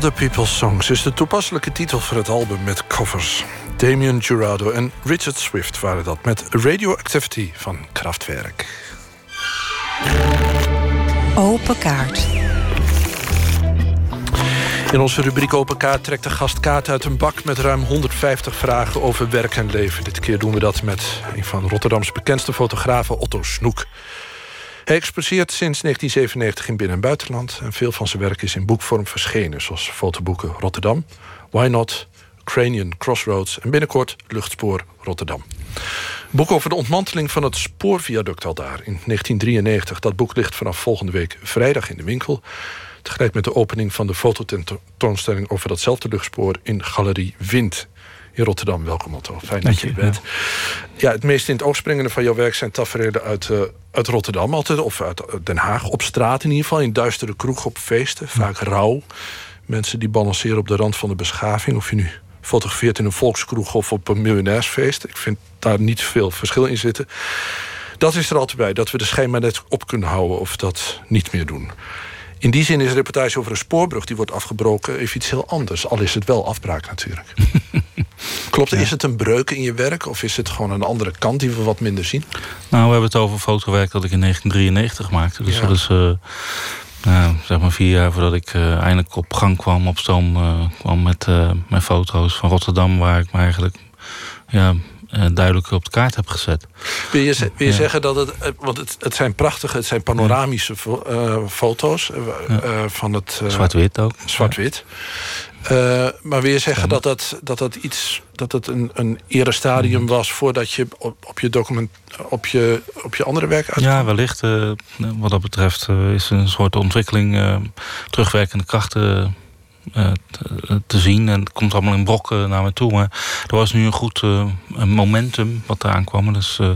Speaker 3: Other People's Songs is de toepasselijke titel voor het album met covers. Damien Jurado en Richard Swift waren dat met Radioactivity van Kraftwerk.
Speaker 2: Open kaart.
Speaker 3: In onze rubriek Open Kaart trekt de gast kaart uit een bak... met ruim 150 vragen over werk en leven. Dit keer doen we dat met een van Rotterdams bekendste fotografen, Otto Snoek. Hij exposeert sinds 1997 in binnen- en buitenland... en veel van zijn werk is in boekvorm verschenen... zoals fotoboeken Rotterdam, Why Not, Cranian Crossroads... en binnenkort Luchtspoor Rotterdam. Boek over de ontmanteling van het spoorviaduct al daar in 1993. Dat boek ligt vanaf volgende week vrijdag in de winkel. Tegelijk met de opening van de fototentoonstelling... over datzelfde luchtspoor in Galerie Wind in Rotterdam. Welkom Otto, fijn dat je er bent. Ja. het meest in het oog springende van jouw werk zijn tafereelen uit, uh, uit Rotterdam altijd. Of uit Den Haag, op straat in ieder geval. In duistere kroegen, op feesten, vaak rouw. Mensen die balanceren op de rand van de beschaving. Of je nu fotografeert in een volkskroeg of op een miljonairsfeest. Ik vind daar niet veel verschil in zitten. Dat is er altijd bij, dat we de schema net op kunnen houden... of dat niet meer doen. In die zin is een reportage over een spoorbrug die wordt afgebroken even iets heel anders. Al is het wel afbraak natuurlijk. Klopt, is het een breuk in je werk of is het gewoon een andere kant die we wat minder zien?
Speaker 12: Nou, we hebben het over fotowerk dat ik in 1993 maakte. Dus dat is uh, nou, zeg maar vier jaar voordat ik uh, eindelijk op gang kwam, op stoom uh, kwam met mijn foto's van Rotterdam, waar ik me eigenlijk ja, duidelijk op de kaart heb gezet.
Speaker 3: Wil je, wil je zeggen dat het... Eh, want het, het zijn prachtige, het zijn panoramische foto's ja. van het...
Speaker 12: Zwart-wit ook.
Speaker 3: Zwart-wit. Maar wil je zeggen dat dat, dat dat iets... dat het een, een eerder stadium mhm. was... voordat je op, op je document... op je, op je andere werk uitkwam?
Speaker 12: Ja, wellicht. wat dat betreft is een soort ontwikkeling... terugwerkende krachten uh, te, zien. En het komt allemaal in brokken naar me toe. Maar er was nu een goed uh, momentum wat eraan kwam. Dus uh,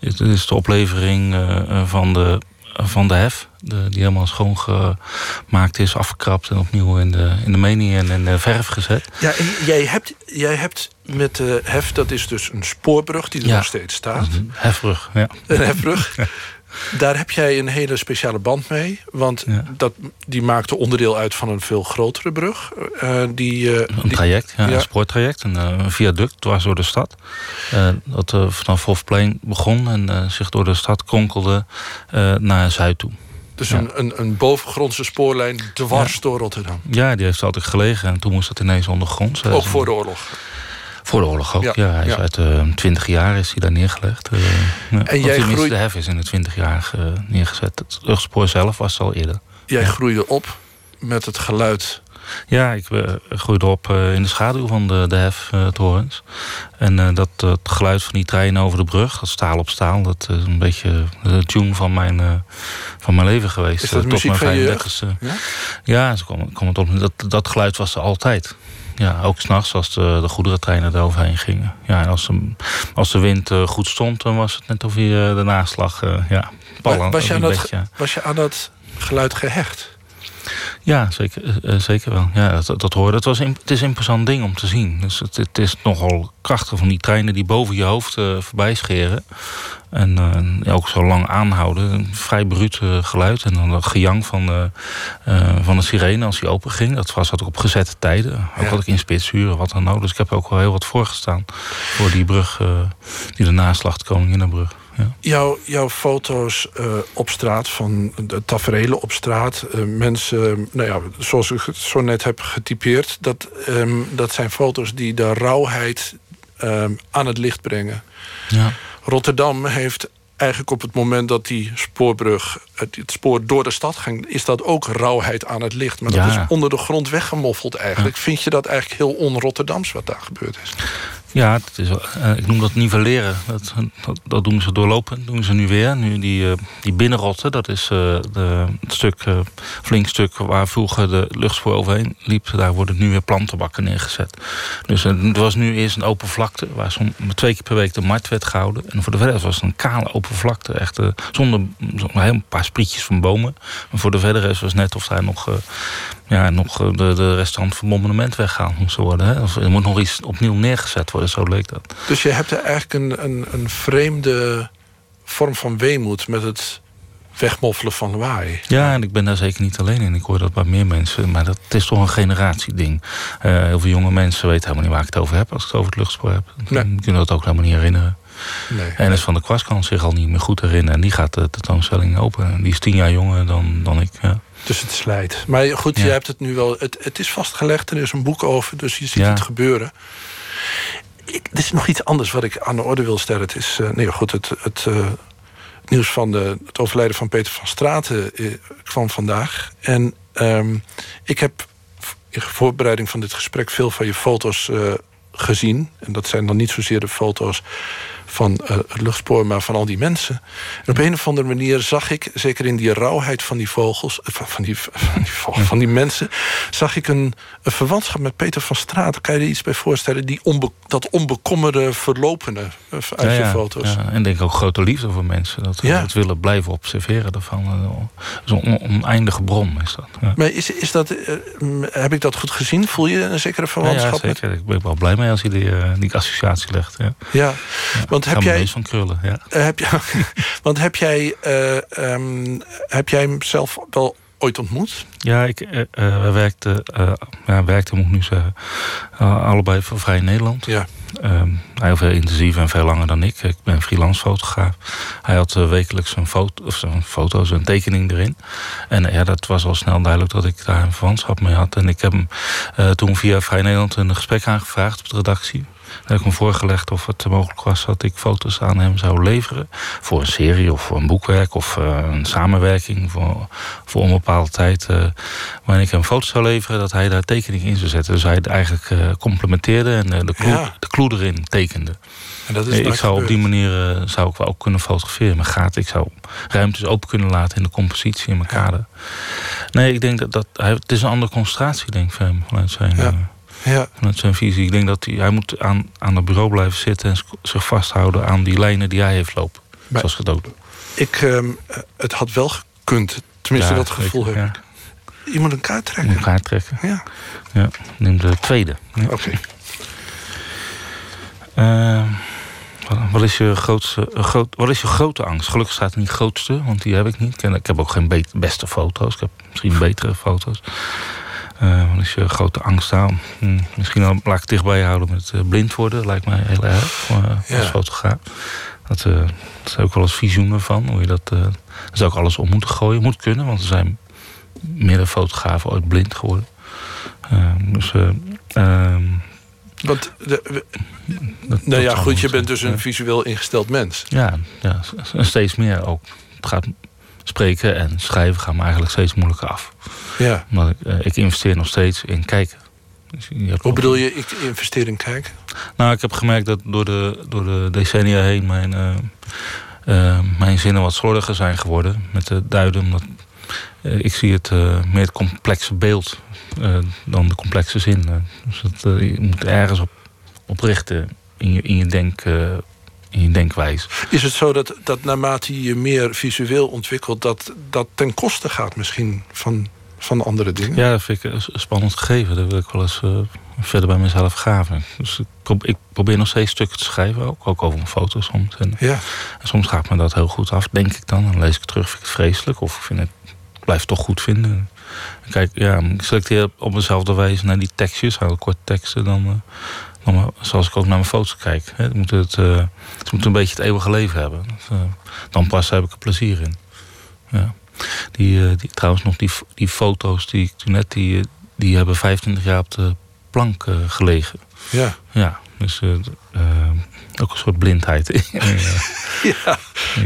Speaker 12: het is de oplevering van, de, van de hef. De, die helemaal schoongemaakt is, afgekrapt en opnieuw in de, in de menie en in de verf gezet.
Speaker 3: Ja, en jij hebt, jij hebt met de hef, dat is dus een spoorbrug die er nog steeds staat.
Speaker 12: Hefbrug, ja.
Speaker 3: Een hefbrug. Daar heb jij een hele speciale band mee. Want dat, die maakte onderdeel uit van een veel grotere brug. Uh, die, uh,
Speaker 12: een traject, ja, een spoortraject. Een, uh, een viaduct dwars door de stad. dat vanaf Hofplein begon en zich door de stad kronkelde naar Zuid toe.
Speaker 3: Dus een, een, een, bovengrondse spoorlijn dwars door Rotterdam.
Speaker 12: Ja, die heeft altijd gelegen. En toen moest dat ineens ondergronds.
Speaker 3: Ook voor de oorlog.
Speaker 12: Voor de oorlog ook, ja. ja hij is uit uh, eh, 20 jaar is hij daar neergelegd. Uh, en jij groeide... de hef is in de 20 jaar uh, neergezet. Het luchtspoor zelf was al eerder.
Speaker 3: Jij groeide op met het geluid
Speaker 12: ja, ik groeide op in de schaduw van de, de heftorens. en dat het geluid van die treinen over de brug, dat staal op staal, dat is een beetje de tune van mijn, van mijn leven geweest.
Speaker 3: Is dat tot mijn 35
Speaker 12: Ja, ja ze komen, komen tot, dat, dat geluid was er altijd ja, ook s'nachts als de, de goederentreinen eroverheen gingen. Ja, en als de, als de wind uh, goed stond, dan was het net of je uh, de naslag... Uh, ja,
Speaker 3: was, je aan dat, was je aan dat geluid gehecht?
Speaker 12: Ja, zeker, zeker wel. Ja, dat, dat hoorde. Het, was in, het is een imposant ding om te zien. Dus het, het is nogal krachtig van die treinen die boven je hoofd uh, voorbij scheren. En uh, ook zo lang aanhouden. Een vrij bruut uh, geluid. En dan dat gejang van, de, van de sirene als die open ging. Dat was ik op gezette tijden. Ook had ik in spitsuren, wat dan ook. Dus ik heb ook wel heel wat voorgestaan. Voor die brug, die de Koninginnenbrug. Ja.
Speaker 3: Jouw, jouw foto's uh, op straat, van de tafereelen op straat, uh, mensen, nou ja, zoals ik het zo net heb getypeerd, dat, um, dat zijn foto's die de rauwheid um, aan het licht brengen. Ja. Rotterdam heeft eigenlijk op het moment dat die spoorbrug, het, het, spoor door de stad ging, is dat ook rauwheid aan het licht. Maar dat is onder de grond weggemoffeld eigenlijk. Vind je dat eigenlijk heel on-Rotterdams wat daar gebeurd is?
Speaker 12: Ja, is, uh, ik noem dat nivelleren. Dat, dat, dat, doen ze doorlopen, dat doen ze nu weer. Nu die, uh, die binnenrotten, dat is uh, de, het stuk, flink stuk waar vroeger de luchtspoor overheen liep. Daar worden nu weer plantenbakken neergezet. Dus het was nu eerst een open vlakte waar som, twee keer per week de markt werd gehouden. En voor de verder was het een kale open vlakte. Echt zonder, zonder een paar sprietjes van bomen. Maar voor de verdere was het net of daar nog ja, nog de, de restant van monument weggehaald moest worden. Hè? Of er moet nog iets opnieuw neergezet worden, zo leek dat.
Speaker 3: Dus je hebt er eigenlijk een, een, een vreemde vorm van weemoed met het wegmoffelen van waai.
Speaker 12: Ja, en ik ben daar zeker niet alleen in. Ik hoor dat bij meer mensen. Maar dat is toch een generatieding. Uh, heel veel jonge mensen weten helemaal niet waar ik het over heb... als ik het over het luchtspoor heb. Nee. Die kunnen dat ook helemaal niet herinneren. Nee. En is van de Kwast kan zich al niet meer goed herinneren. En die gaat de tentoonstelling open. Die is tien jaar jonger dan, dan ik. Ja.
Speaker 3: Dus het slijt. Maar goed, je hebt het nu wel. Het, het is vastgelegd, er is een boek over, dus je ziet het gebeuren. Ik, er is nog iets anders wat ik aan de orde wil stellen. Het is uh, nee, goed, het, het uh, nieuws van de, het overlijden van Peter van Straten uh, kwam vandaag. En um, ik heb in voorbereiding van dit gesprek veel van je foto's gezien. En dat zijn dan niet zozeer de foto's van eh, het luchtspoor, maar van al die mensen. En op een of andere manier zag ik, zeker in die rauwheid van die vogels, eh, van, van die, van, die, vogels, van die mensen, zag ik een, een verwantschap met Peter van Straat. Kan je er iets bij voorstellen? Die onbe, dat onbekommerde verlopende eh, uit
Speaker 12: Ja,
Speaker 3: je foto's.
Speaker 12: ja. en denk ook grote liefde voor mensen. Dat we
Speaker 3: Ja.
Speaker 12: het willen blijven observeren daarvan. Zo'n on- oneindige bron is dat. Ja.
Speaker 3: Maar is, is dat, heb ik dat goed gezien? Voel je een zekere verwantschap?
Speaker 12: ja,
Speaker 3: met-
Speaker 12: zeker. Ik ben wel blij mee als je die, eh, die associatie legt. Ja.
Speaker 3: Ja, want heb jij...
Speaker 12: van krullen. Ja.
Speaker 3: Eh, heb je, want heb jij, eh, ehm, heb jij hem zelf wel ooit ontmoet?
Speaker 12: Ja, ik, eh, eh, wij werkten, eh, ja, werkten moet ik nu zeggen, allebei voor Vrij Nederland.
Speaker 3: Ja.
Speaker 12: Ehm, heel veel intensiever en veel langer dan ik. Ik ben freelance fotograaf. Hij had wekelijks een foto, of zijn foto's, een tekening erin. En ja, dat was al snel duidelijk dat ik daar een verwantschap mee had. En ik heb hem toen via Vrij Nederland een gesprek aangevraagd op de redactie. Heb ik hem voorgelegd of het mogelijk was dat ik foto's aan hem zou leveren. Voor een serie of voor een boekwerk of eh, een samenwerking voor, voor onbepaalde tijd. eh waarin ik hem foto's zou leveren, dat hij daar tekeningen in zou zetten. Dus hij het eigenlijk eh, complementeerde en de,
Speaker 3: Ja.
Speaker 12: de erin tekende.
Speaker 3: En dat is
Speaker 12: ik zou op die manier zou ik wel ook kunnen fotograferen met gaten. Ik zou ruimtes open kunnen laten in de compositie in mijn kader. Nee, ik denk dat, dat hij, het is een andere concentratie, denk ik, van hem, vanuit zijn,
Speaker 3: Ja. Ja.
Speaker 12: vanuit zijn visie. Ik denk dat hij, hij moet aan, aan het bureau blijven zitten en zich vasthouden aan die lijnen die hij heeft lopen.
Speaker 3: Maar-
Speaker 12: Zoals gedood.
Speaker 3: Ik, ehm, eh, het had wel gekund. Tenminste,
Speaker 12: Ja,
Speaker 3: dat gevoel
Speaker 12: zeker,
Speaker 3: heb
Speaker 12: ja.
Speaker 3: ik. Je moet een kaart
Speaker 12: Moet
Speaker 3: trekken.
Speaker 12: elkaar trekken.
Speaker 3: Ja.
Speaker 12: Ja, neem de tweede. Ja.
Speaker 3: Oké.
Speaker 12: Eh, wat- wat, is je grootste, eh, groot, wat is je grote angst? Gelukkig staat er niet grootste, want die heb ik niet. Ik, ik heb ook geen be- beste foto's. Ik heb misschien betere foto's. Wat is je grote angst aan? Hm, misschien al, laat ik het dichtbij houden met eh, blind worden. Lijkt mij heel erg eh,
Speaker 3: Ja.
Speaker 12: als fotograaf. Dat, eh dat is ook wel eens visioenen van. Hoe je dat, daar zou ik alles om moeten gooien. Moet kunnen, want er zijn meerdere fotografen ooit blind geworden. Eh, dus... eh, ehm,
Speaker 3: Want, de, we-
Speaker 12: dat-
Speaker 3: nou ja, goed, je bent dus een visueel ingesteld mens.
Speaker 12: Ja, ja, steeds meer ook. Het gaat spreken en schrijven gaan me eigenlijk steeds moeilijker af.
Speaker 3: Ja.
Speaker 12: Ik, eh, ik investeer nog steeds in kijken. Dus
Speaker 3: Hoe
Speaker 12: ook-
Speaker 3: bedoel je, ik investeer in kijken?
Speaker 12: Nou, ik heb gemerkt dat door de, door de decennia heen mijn, eh, eh, mijn zinnen wat slordiger zijn geworden met de duiden. Omdat, ik zie het meer het complexe beeld dan de complexe zin. dus eh, je moet ergens op, op richten in je, in je, denk, in je denkwijze.
Speaker 3: Is het zo dat, dat naarmate je je meer visueel ontwikkelt... dat dat ten koste gaat misschien van, van andere dingen?
Speaker 12: Ja, dat vind ik een spannend gegeven. Dat wil ik wel eens eh, verder bij mezelf graven. Dus ik, pro- ik probeer nog steeds stukken te schrijven, ook, ook over mijn foto's soms. En,
Speaker 3: Ja.
Speaker 12: en soms gaat me dat heel goed af, denk ik dan. Dan lees ik het terug, vind ik het vreselijk. Of ik, vind het, ik blijf het toch goed vinden. En Kijk, ja, ik selecteer op dezelfde wijze naar die tekstjes, hele korte teksten, dan, eh, dan zoals ik ook naar mijn foto's kijk. Hè. Het moet het, eh, ze moeten een beetje het eeuwige leven hebben. Dan pas heb ik er plezier in. Ja. Die, eh, die, trouwens nog die, die foto's die ik toen net, die, eh, die hebben 25 jaar op de plank eh, gelegen.
Speaker 3: Ja.
Speaker 12: Ja, dus ook een soort blindheid.
Speaker 3: Ja.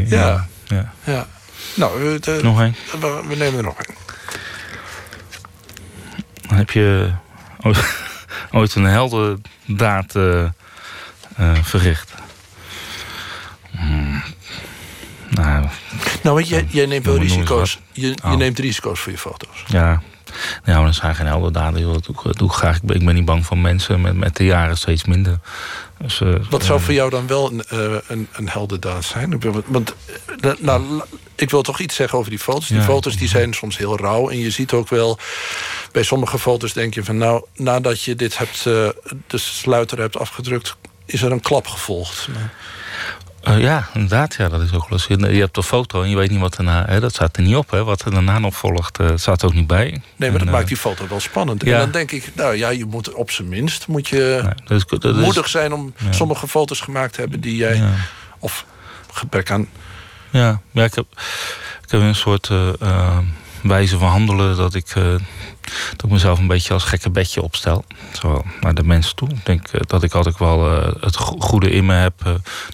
Speaker 12: ja. ja.
Speaker 3: ja. Nou, we, de-
Speaker 12: Nog
Speaker 3: we, we nemen er nog een.
Speaker 12: Dan heb je ooit, ooit een heldendaad eh, verricht. Hmm. Nou,
Speaker 3: Nou, want jij, jij neemt wel risico's. Je, je
Speaker 12: Oh.
Speaker 3: neemt risico's voor je foto's.
Speaker 12: Ja, ja maar dat zijn geen heldendaden. joh. Dat doe, ik- dat doe ik graag. Ik ben, ik ben niet bang voor mensen. Met, met de jaren steeds minder. Dus, eh,
Speaker 3: Wat zou
Speaker 12: eh,
Speaker 3: voor jou dan wel een, eh, een, een heldendaad zijn? Want nou, ik wil toch iets zeggen over die foto's. Die
Speaker 12: Ja.
Speaker 3: foto's die zijn soms heel rauw. En je ziet ook wel... Bij sommige foto's denk je van... nou, nadat je dit hebt, eh, de sluiter hebt afgedrukt... is er een klap gevolgd.
Speaker 12: Eh, ja, inderdaad. Ja, dat is ook wel eens. Je hebt een foto en je weet niet wat daarna... Hè, dat staat er niet op, hè, wat er daarna nog volgt. eh, staat er ook niet bij.
Speaker 3: Nee, maar
Speaker 12: En,
Speaker 3: dat
Speaker 12: eh,
Speaker 3: maakt die foto wel spannend.
Speaker 12: ja.
Speaker 3: En dan denk ik, nou ja, je moet op zijn minst... moet je
Speaker 12: nee, dat is, dat is-
Speaker 3: moedig zijn om
Speaker 12: ja.
Speaker 3: sommige foto's gemaakt te hebben... die jij...
Speaker 12: Ja.
Speaker 3: of gebrek aan...
Speaker 12: Ja, ja ik, heb, ik heb een soort wijze van handelen dat ik, dat ik mezelf een beetje als gekke bedje opstel. Zo naar de mensen toe. Ik denk dat ik altijd wel het go- goede in me heb.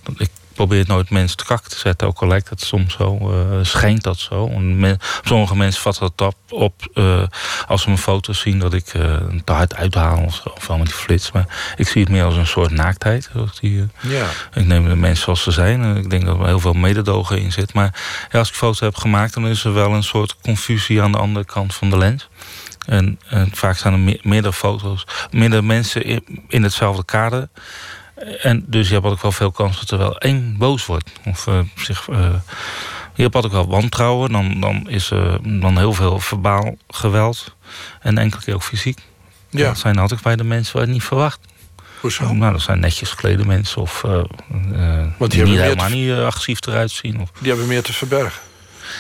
Speaker 12: dat ik probeert nooit mensen te kak te zetten. Ook al lijkt het soms zo, uh, schijnt dat zo. Men, sommige mensen vatten dat op, op uh, als ze mijn foto's zien dat ik uh, te hard uithaal of, zo, of met die flits. Maar ik zie het meer als een soort naaktheid. Die,
Speaker 3: ja.
Speaker 12: Ik neem de mensen zoals ze zijn. En ik denk dat er heel veel mededogen in zit. Maar ja, als ik foto's heb gemaakt, dan is er wel een soort confusie aan de andere kant van de lens. En, en vaak zijn er me meerdere foto's, meerdere mensen in, in hetzelfde kader. En dus je hebt ook wel veel kans dat er wel één boos wordt. Of uh, zich. Uh, je hebt ook wel wantrouwen. Dan, dan is er dan heel veel verbaal geweld. En enkele keer ook fysiek.
Speaker 3: Ja.
Speaker 12: Dat zijn altijd bij de mensen waar je niet verwacht.
Speaker 3: Hoezo?
Speaker 12: Nou, dat zijn netjes geklede mensen. Of uh,
Speaker 3: Want
Speaker 12: die,
Speaker 3: die
Speaker 12: niet helemaal
Speaker 3: meer
Speaker 12: niet agressief eruit zien. Of...
Speaker 3: Die hebben meer te verbergen.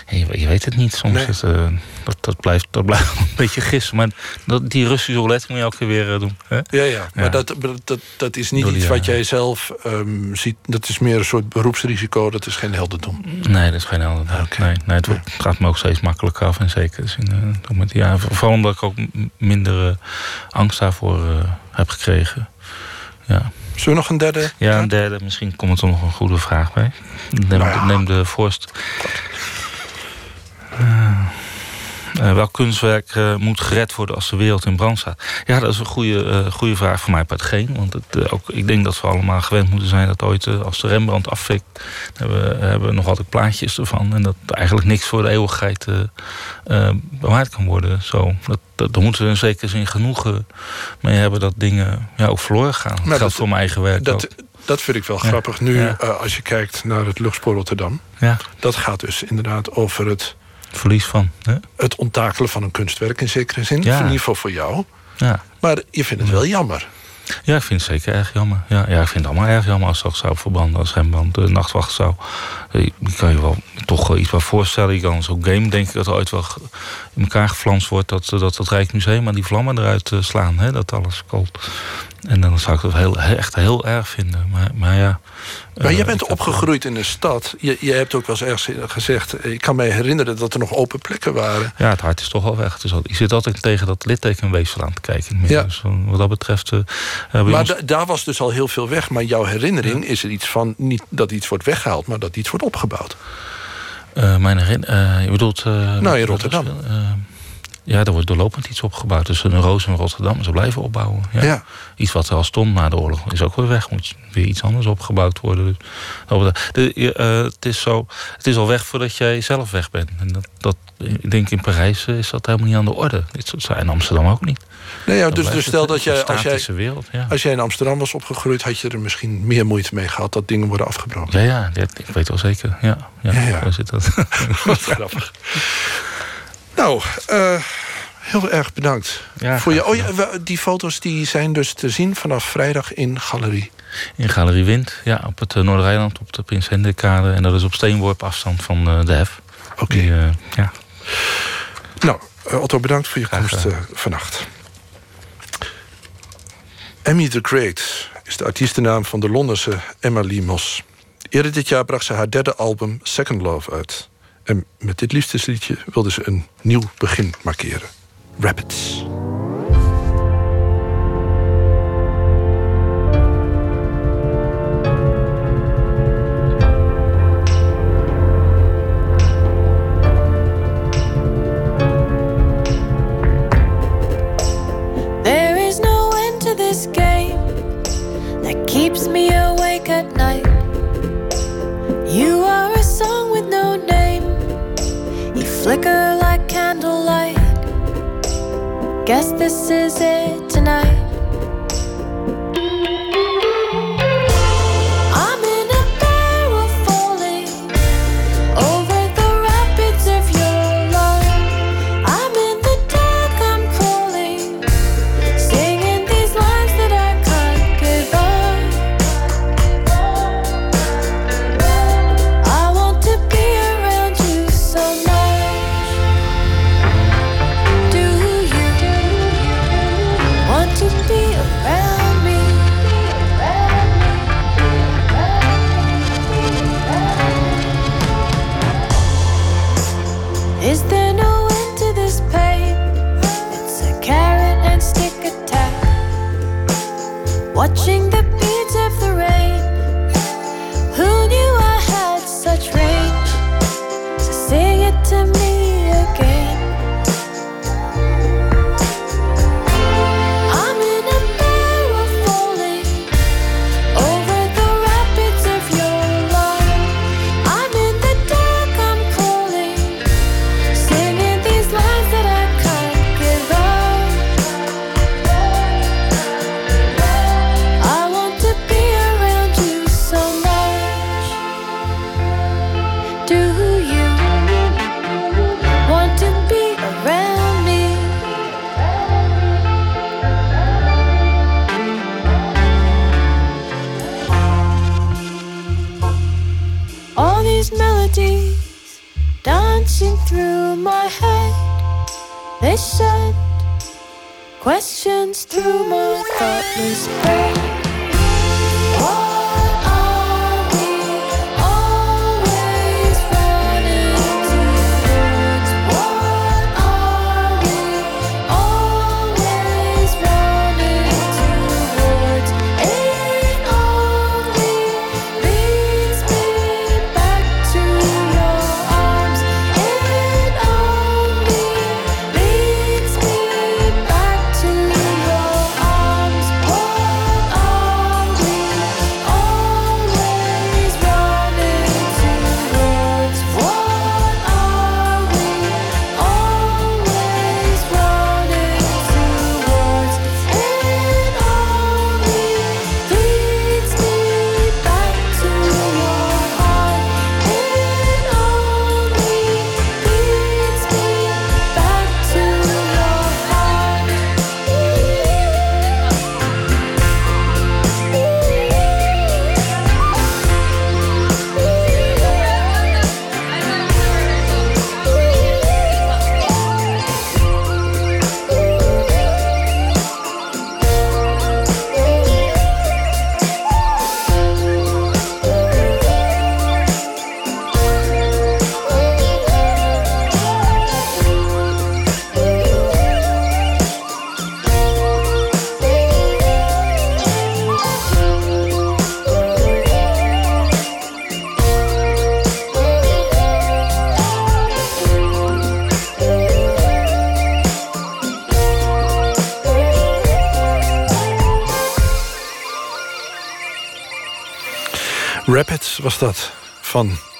Speaker 12: Je, je weet het niet. Soms
Speaker 3: Nee.
Speaker 12: uh, dat, dat, blijft, dat blijft een beetje gissen. Maar dat, die Russische roulette moet je elke keer weer uh, doen. Hè?
Speaker 3: Ja, ja. Maar
Speaker 12: Ja.
Speaker 3: Dat, dat, dat, dat is niet
Speaker 12: Door
Speaker 3: iets wat
Speaker 12: jaren.
Speaker 3: jij zelf ehm, ziet. Dat is meer een soort beroepsrisico. Dat is geen heldendom.
Speaker 12: Nee, dat is geen helder. Nee, nee, het, wordt- gaat me ook steeds makkelijker af. En zeker in, uh, met jaren. Vooral omdat ik ook minder angst daarvoor heb gekregen. Ja.
Speaker 3: Zullen we nog een derde?
Speaker 12: Ja, een derde. Misschien komt er nog een goede vraag bij. Neem,
Speaker 3: Nou ja.
Speaker 12: neem de voorst. Uh, welk kunstwerk uh, moet gered worden als de wereld in brand staat? Ja, dat is een goede, uh, goede vraag voor mij uit geen. Want het, ook, ik denk dat we allemaal gewend moeten zijn dat ooit, als de Rembrandt afvikt, hebben, we- hebben we nog altijd plaatjes ervan. En dat eigenlijk niks voor de eeuwigheid bewaard kan worden. Zo, dat, dat, daar moeten we in zekere zin genoegen mee hebben dat dingen ja, ook verloren gaan. Dat geldt
Speaker 3: dat-
Speaker 12: voor mijn eigen werk ook.
Speaker 3: Dat, dat vind ik wel
Speaker 12: Ja.
Speaker 3: grappig. Nu,
Speaker 12: Ja.
Speaker 3: eh, als je kijkt naar het luchtspoor Rotterdam.
Speaker 12: Ja.
Speaker 3: Dat gaat dus inderdaad over het,
Speaker 12: Verlies van. Hè?
Speaker 3: het onttakelen van een kunstwerk in zekere zin.
Speaker 12: Ja.
Speaker 3: In ieder geval voor jou.
Speaker 12: Ja.
Speaker 3: Maar je vindt het wel jammer.
Speaker 12: Ja, ik vind het zeker erg jammer. Ja, ja ik vind het allemaal erg jammer als dat zou verbranden. Als Rembrandt de nachtwacht zou. Je kan je wel toch iets wat voorstellen. Je kan zo'n game denk ik dat er ooit wel in elkaar geflanst wordt. Dat dat, dat Rijksmuseum maar die vlammen eruit eh, slaan. Hè, dat alles koopt. En dan zou ik dat heel, echt heel erg vinden. Maar, maar ja.
Speaker 3: Maar
Speaker 12: eh,
Speaker 3: jij bent
Speaker 12: ik
Speaker 3: opgegroeid in een stad. Je, je hebt ook wel eens ergens gezegd... ik kan me herinneren dat er nog open plekken waren.
Speaker 12: Ja, het hart is toch wel weg. Al, je zit altijd tegen dat littekenweefsel aan te kijken.
Speaker 3: Ja.
Speaker 12: Dus eh, wat dat betreft... eh,
Speaker 3: Maar
Speaker 12: ons-
Speaker 3: daar was dus al heel veel weg. Maar jouw herinnering is er iets van... niet dat iets wordt weggehaald, maar dat iets wordt opgebouwd.
Speaker 12: Mijn herinner, eh, je bedoelt...
Speaker 3: Nou, in Rotterdam.
Speaker 12: Ja, er wordt doorlopend iets opgebouwd. Dus een roos in Rotterdam. Ze blijven opbouwen. Ja.
Speaker 3: Ja.
Speaker 12: Iets wat er al stond na de oorlog is ook weer weg. Moet weer iets anders opgebouwd worden. Dus, de- eh, het, is zo, het is al weg voordat jij zelf weg bent. En dat, dat, ik denk in Parijs eh, is dat helemaal niet aan de orde. Zaken. In Amsterdam ook niet.
Speaker 3: Nee, ja, dus, dus stel dat jij als, jij...
Speaker 12: wereld, ja.
Speaker 3: als jij in Amsterdam was opgegroeid... had je er misschien meer moeite mee gehad dat dingen worden afgebroken.
Speaker 12: Ja, ja, dat- ik weet wel zeker. Ja, ja,
Speaker 3: Ja, ja.
Speaker 12: Daar zit dat.
Speaker 3: Wat grappig. Nou, eh, heel erg bedankt.
Speaker 12: Ja,
Speaker 3: voor je, oh ja, die foto's die zijn dus te zien vanaf vrijdag in Galerie.
Speaker 12: In Galerie Wind, ja, op het uh, Noordereiland, op de Prins Hendrikkade. En dat is op steenworp afstand van uh, de hef.
Speaker 3: Oké.
Speaker 12: Okay. ja.
Speaker 3: Nou, Otto, bedankt voor je
Speaker 12: Graag
Speaker 3: komst uh, vannacht. Emmy the Great is de artiestennaam van de Londense Emma Lee Moss. Eerder dit jaar bracht ze haar derde album Second Love uit. En met dit liefdesliedje wilde ze een nieuw begin markeren. Rapids.
Speaker 7: Guess this is it tonight.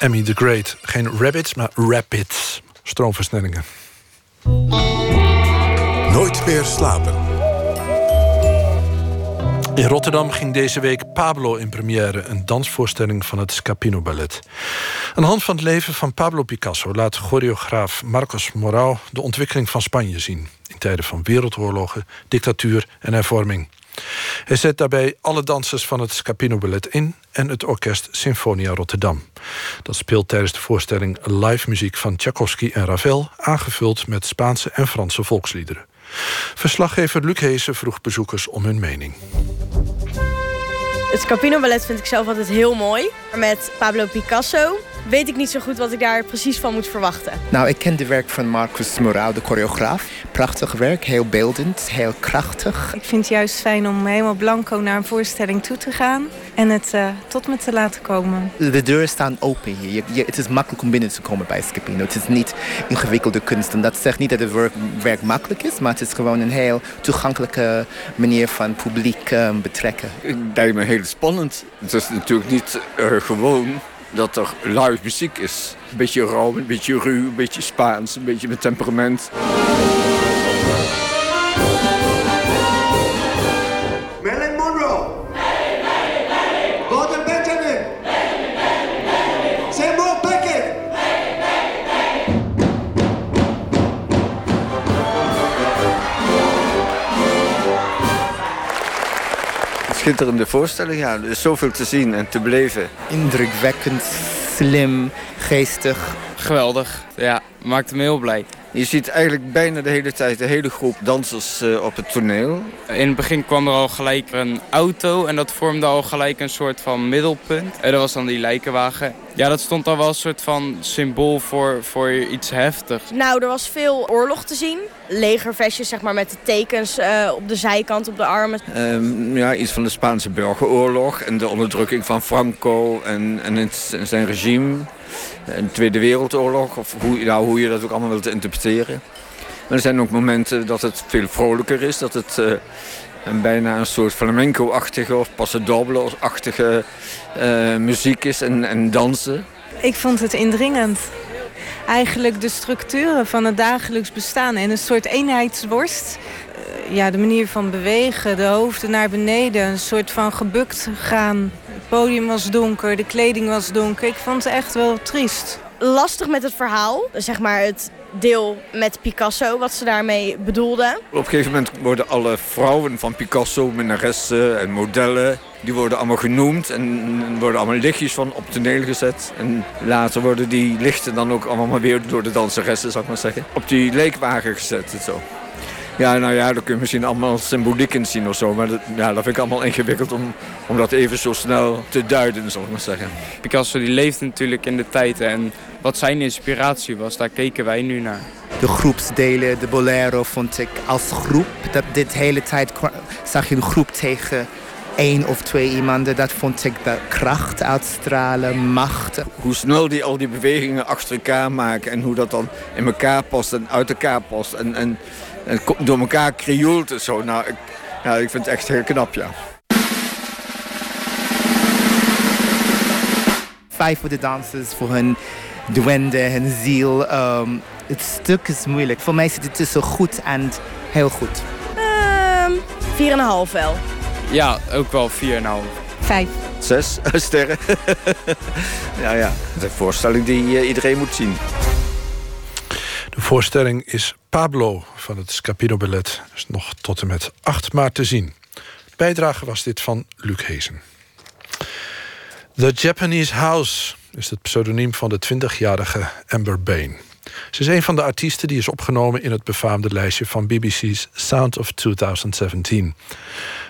Speaker 3: Emmy the Great. Geen rabbits, maar rapids. Stroomversnellingen.
Speaker 1: Nooit meer slapen.
Speaker 3: In Rotterdam ging deze week Pablo in première, een dansvoorstelling van het Scapino Ballet. Aan de hand van het leven van Pablo Picasso laat choreograaf Marcos Morao de ontwikkeling van Spanje zien. In tijden van wereldoorlogen, dictatuur en hervorming. Hij zet daarbij alle dansers van het Scapino Ballet in en het orkest Sinfonia Rotterdam. Dat speelt tijdens de voorstelling live muziek van Tchaikovsky en Ravel, aangevuld met Spaanse en Franse volksliederen. Verslaggever Luc Heesen vroeg bezoekers om hun mening.
Speaker 13: Het Scapino Ballet vind ik zelf altijd heel mooi. Met Pablo Picasso weet ik niet zo goed wat ik daar precies van moet verwachten.
Speaker 14: Nou, ik ken de werk van Marcus Morao, de choreograaf. Prachtig werk, heel beeldend, heel krachtig.
Speaker 15: Ik vind het juist fijn om helemaal blanco naar een voorstelling toe te gaan en het uh, tot me te laten komen.
Speaker 14: De deuren staan open hier. Je, je, het is makkelijk om binnen te komen bij Scapino. Het is niet ingewikkelde kunst. En dat zegt niet dat het werk, werk makkelijk is, maar het is gewoon een heel toegankelijke manier van publiek uh, betrekken.
Speaker 16: Ik lijkt me heel spannend. Het is natuurlijk niet uh, gewoon dat er live muziek is. Een beetje rauw, een beetje ruw, een beetje Spaans, een beetje met temperament. Schitterende voorstelling, ja. Er is zoveel te zien en te beleven.
Speaker 14: Indrukwekkend, slim, geestig.
Speaker 17: Geweldig, ja. Maakte me heel blij.
Speaker 16: Je ziet eigenlijk bijna de hele tijd de hele groep dansers uh, op het toneel.
Speaker 17: In het begin kwam er al gelijk een auto en dat vormde al gelijk een soort van middelpunt. En dat was dan die lijkenwagen. Ja, dat stond al wel een soort van symbool voor, voor iets heftigs.
Speaker 13: Nou, er was veel oorlog te zien. Legervestjes, zeg maar, met de tekens uh, op de zijkant, op de armen.
Speaker 16: Um, ja, iets van de Spaanse burgeroorlog en de onderdrukking van Franco en, en, het, en zijn regime. De Tweede Wereldoorlog, of hoe, nou, hoe je dat ook allemaal wilt interpreteren. Maar er zijn ook momenten dat het veel vrolijker is. Dat het uh, een bijna een soort flamenco-achtige of pasodoble-achtige uh, muziek is en, en dansen.
Speaker 15: Ik vond het indringend. Eigenlijk de structuren van het dagelijks bestaan en een soort eenheidsworst. Uh, ja, de manier van bewegen, de hoofden naar beneden, een soort van gebukt gaan. Het podium was donker, de kleding was donker. Ik vond het echt wel triest.
Speaker 13: lastig met het verhaal. Zeg maar het deel met Picasso, wat ze daarmee bedoelden.
Speaker 16: Op een gegeven moment worden alle vrouwen van Picasso, minnaressen en modellen... die worden allemaal genoemd en worden allemaal lichtjes van op toneel gezet. En later worden die lichten dan ook allemaal weer door de danseressen, zou ik maar zeggen... op die leekwagen gezet en zo. Ja, nou ja, daar kun je misschien allemaal symboliek in zien of zo. Maar dat, ja, dat vind ik allemaal ingewikkeld om, om dat even zo snel te duiden, zal ik maar zeggen.
Speaker 17: Picasso die leeft natuurlijk in de tijd en wat zijn inspiratie was, daar keken wij nu naar.
Speaker 14: De groepsdelen, de bolero vond ik als groep. Dat dit hele tijd zag je een groep tegen één of twee iemanden. Dat vond ik de kracht uitstralen, macht.
Speaker 16: Hoe snel die al die bewegingen achter elkaar maken en hoe dat dan in elkaar past en uit elkaar past. En, en, en door elkaar krioelt en zo. Nou, ik, ja, ik vind het echt heel knap, ja.
Speaker 14: Vijf voor de dansers, voor hun duende, hun ziel. Ehm, het stuk is moeilijk. Voor mij zit het tussen goed en heel goed.
Speaker 13: Ehm 4,5 wel.
Speaker 17: Ja, ook wel 4,5.
Speaker 15: Vijf.
Speaker 16: Zes sterren. ja, ja. Het is een voorstelling die eh, iedereen moet zien.
Speaker 3: De voorstelling is Pablo van het Scapino Ballet. Is nog tot en met 8 maart te zien. Bijdrage was dit van Luc Hezen. The Japanese House is het pseudoniem van de 20-jarige Amber Bain. Ze is een van de artiesten die is opgenomen in het befaamde lijstje van BBC's Sound of 2017.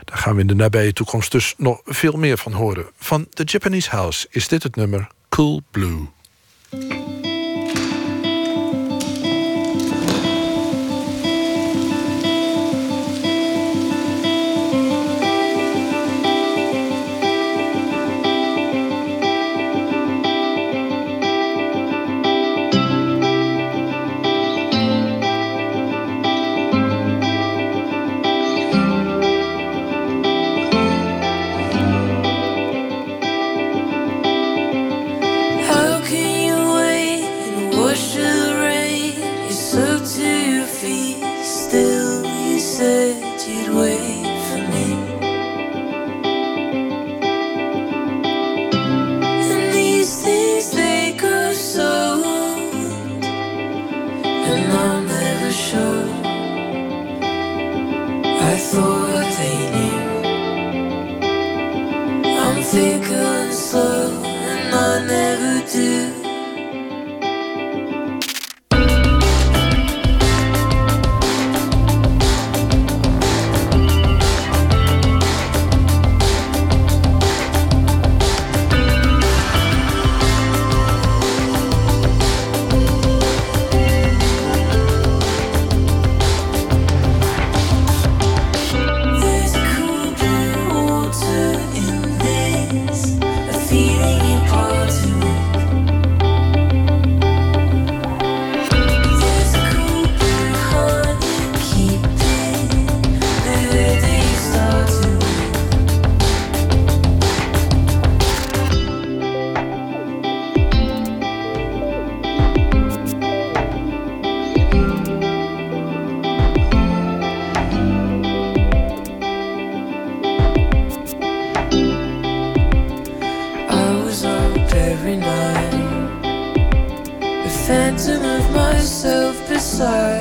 Speaker 3: Daar gaan we in de nabije toekomst dus nog veel meer van horen. Van The Japanese House is dit het nummer Cool Blue.
Speaker 7: yourself beside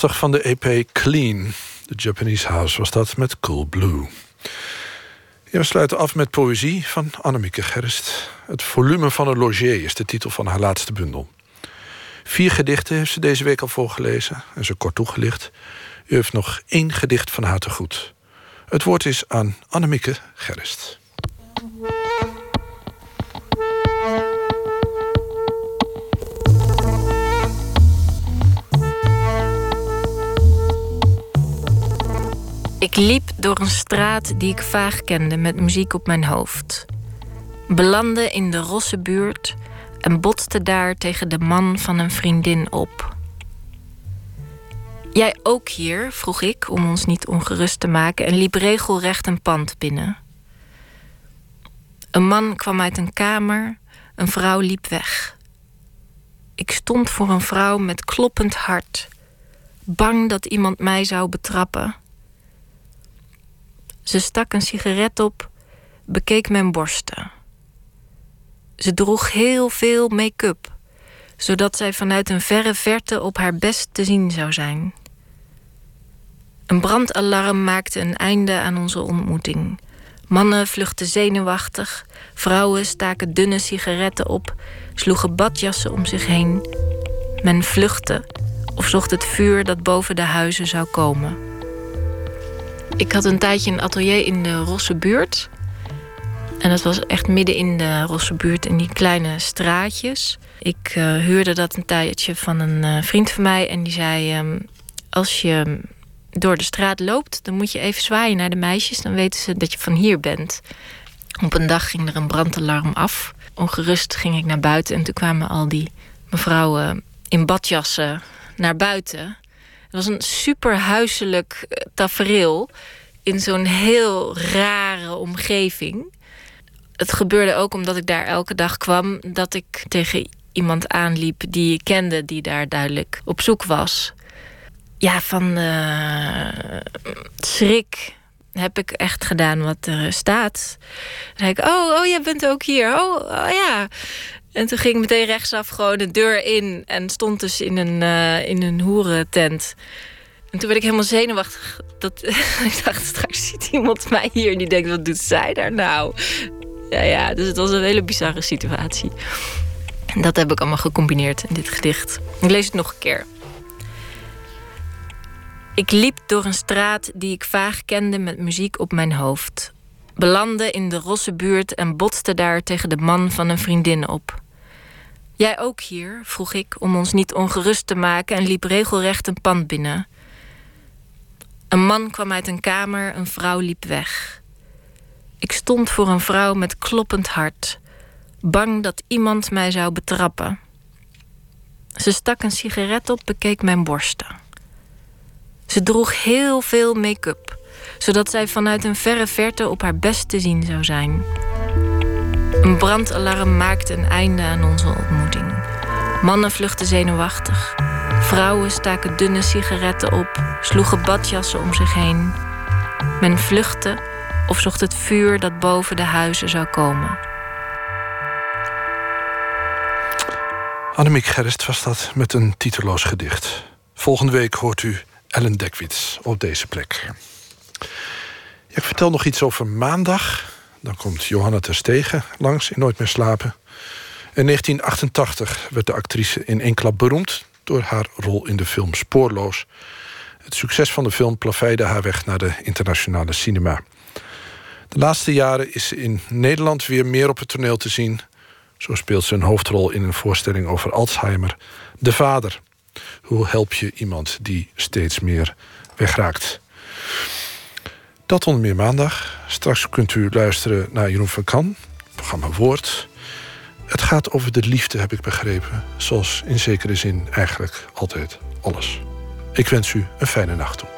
Speaker 3: Van de EP Clean. De Japanese House was dat met Cool Blue. We sluiten af met poëzie van Annemieke Gerst. Het volume van een logier is de titel van haar laatste bundel. Vier gedichten heeft ze deze week al voorgelezen en ze kort toegelicht. U heeft nog één gedicht van haar te goed. Het woord is aan Annemieke Gerst.
Speaker 18: Ik liep door een straat die ik vaag kende met muziek op mijn hoofd. Belandde in de rosse buurt en botste daar tegen de man van een vriendin op. Jij ook hier? vroeg ik om ons niet ongerust te maken en liep regelrecht een pand binnen. Een man kwam uit een kamer, een vrouw liep weg. Ik stond voor een vrouw met kloppend hart, bang dat iemand mij zou betrappen. Ze stak een sigaret op, bekeek mijn borsten. Ze droeg heel veel make-up, zodat zij vanuit een verre verte op haar best te zien zou zijn. Een brandalarm maakte een einde aan onze ontmoeting. Mannen vluchtten zenuwachtig, vrouwen staken dunne sigaretten op, sloegen badjassen om zich heen. Men vluchtte of zocht het vuur dat boven de huizen zou komen. Ik had een tijdje een atelier in de Rosse buurt. En dat was echt midden in de Rosse buurt, in die kleine straatjes. Ik uh, huurde dat een tijdje van een uh, vriend van mij. En die zei: um, Als je door de straat loopt, dan moet je even zwaaien naar de meisjes. Dan weten ze dat je van hier bent. Op een dag ging er een brandalarm af. Ongerust ging ik naar buiten en toen kwamen al die mevrouwen in badjassen naar buiten. Het was een super huiselijk tafereel in zo'n heel rare omgeving. Het gebeurde ook omdat ik daar elke dag kwam dat ik tegen iemand aanliep die ik kende, die daar duidelijk op zoek was. Ja, van uh, schrik heb ik echt gedaan wat er staat. Dan ik, oh, oh, jij bent ook hier. Oh, oh ja. En toen ging ik meteen rechtsaf gewoon de deur in en stond dus in een, uh, in een hoerentent. En toen werd ik helemaal zenuwachtig. Dat, ik dacht, straks ziet iemand mij hier en die denkt, wat doet zij daar nou? Ja, ja, dus het was een hele bizarre situatie. En dat heb ik allemaal gecombineerd in dit gedicht. Ik lees het nog een keer. Ik liep door een straat die ik vaag kende met muziek op mijn hoofd. Belandde in de rosse buurt en botste daar tegen de man van een vriendin op. Jij ook hier? vroeg ik om ons niet ongerust te maken en liep regelrecht een pand binnen. Een man kwam uit een kamer, een vrouw liep weg. Ik stond voor een vrouw met kloppend hart, bang dat iemand mij zou betrappen. Ze stak een sigaret op, bekeek mijn borsten. Ze droeg heel veel make-up, zodat zij vanuit een verre verte op haar best te zien zou zijn. Een brandalarm maakte een einde aan onze ontmoeting. Mannen vluchtten zenuwachtig. Vrouwen staken dunne sigaretten op, sloegen badjassen om zich heen. Men vluchtte of zocht het vuur dat boven de huizen zou komen.
Speaker 3: Annemiek Gerst was dat met een titeloos gedicht. Volgende week hoort u Ellen Dekwits op deze plek. ik vertel nog iets over maandag. Dan komt Johanna Terstegen langs in Nooit meer slapen. In 1988 werd de actrice in één klap beroemd... door haar rol in de film Spoorloos. Het succes van de film plaveide haar weg naar de internationale cinema. De laatste jaren is ze in Nederland weer meer op het toneel te zien. Zo speelt ze een hoofdrol in een voorstelling over Alzheimer. De Vader. Hoe help je iemand die steeds meer wegraakt? Dat onder meer maandag. Straks kunt u luisteren naar Jeroen van Kan, programma Woord. Het gaat over de liefde, heb ik begrepen. Zoals in zekere zin eigenlijk altijd alles. Ik wens u een fijne nacht toe.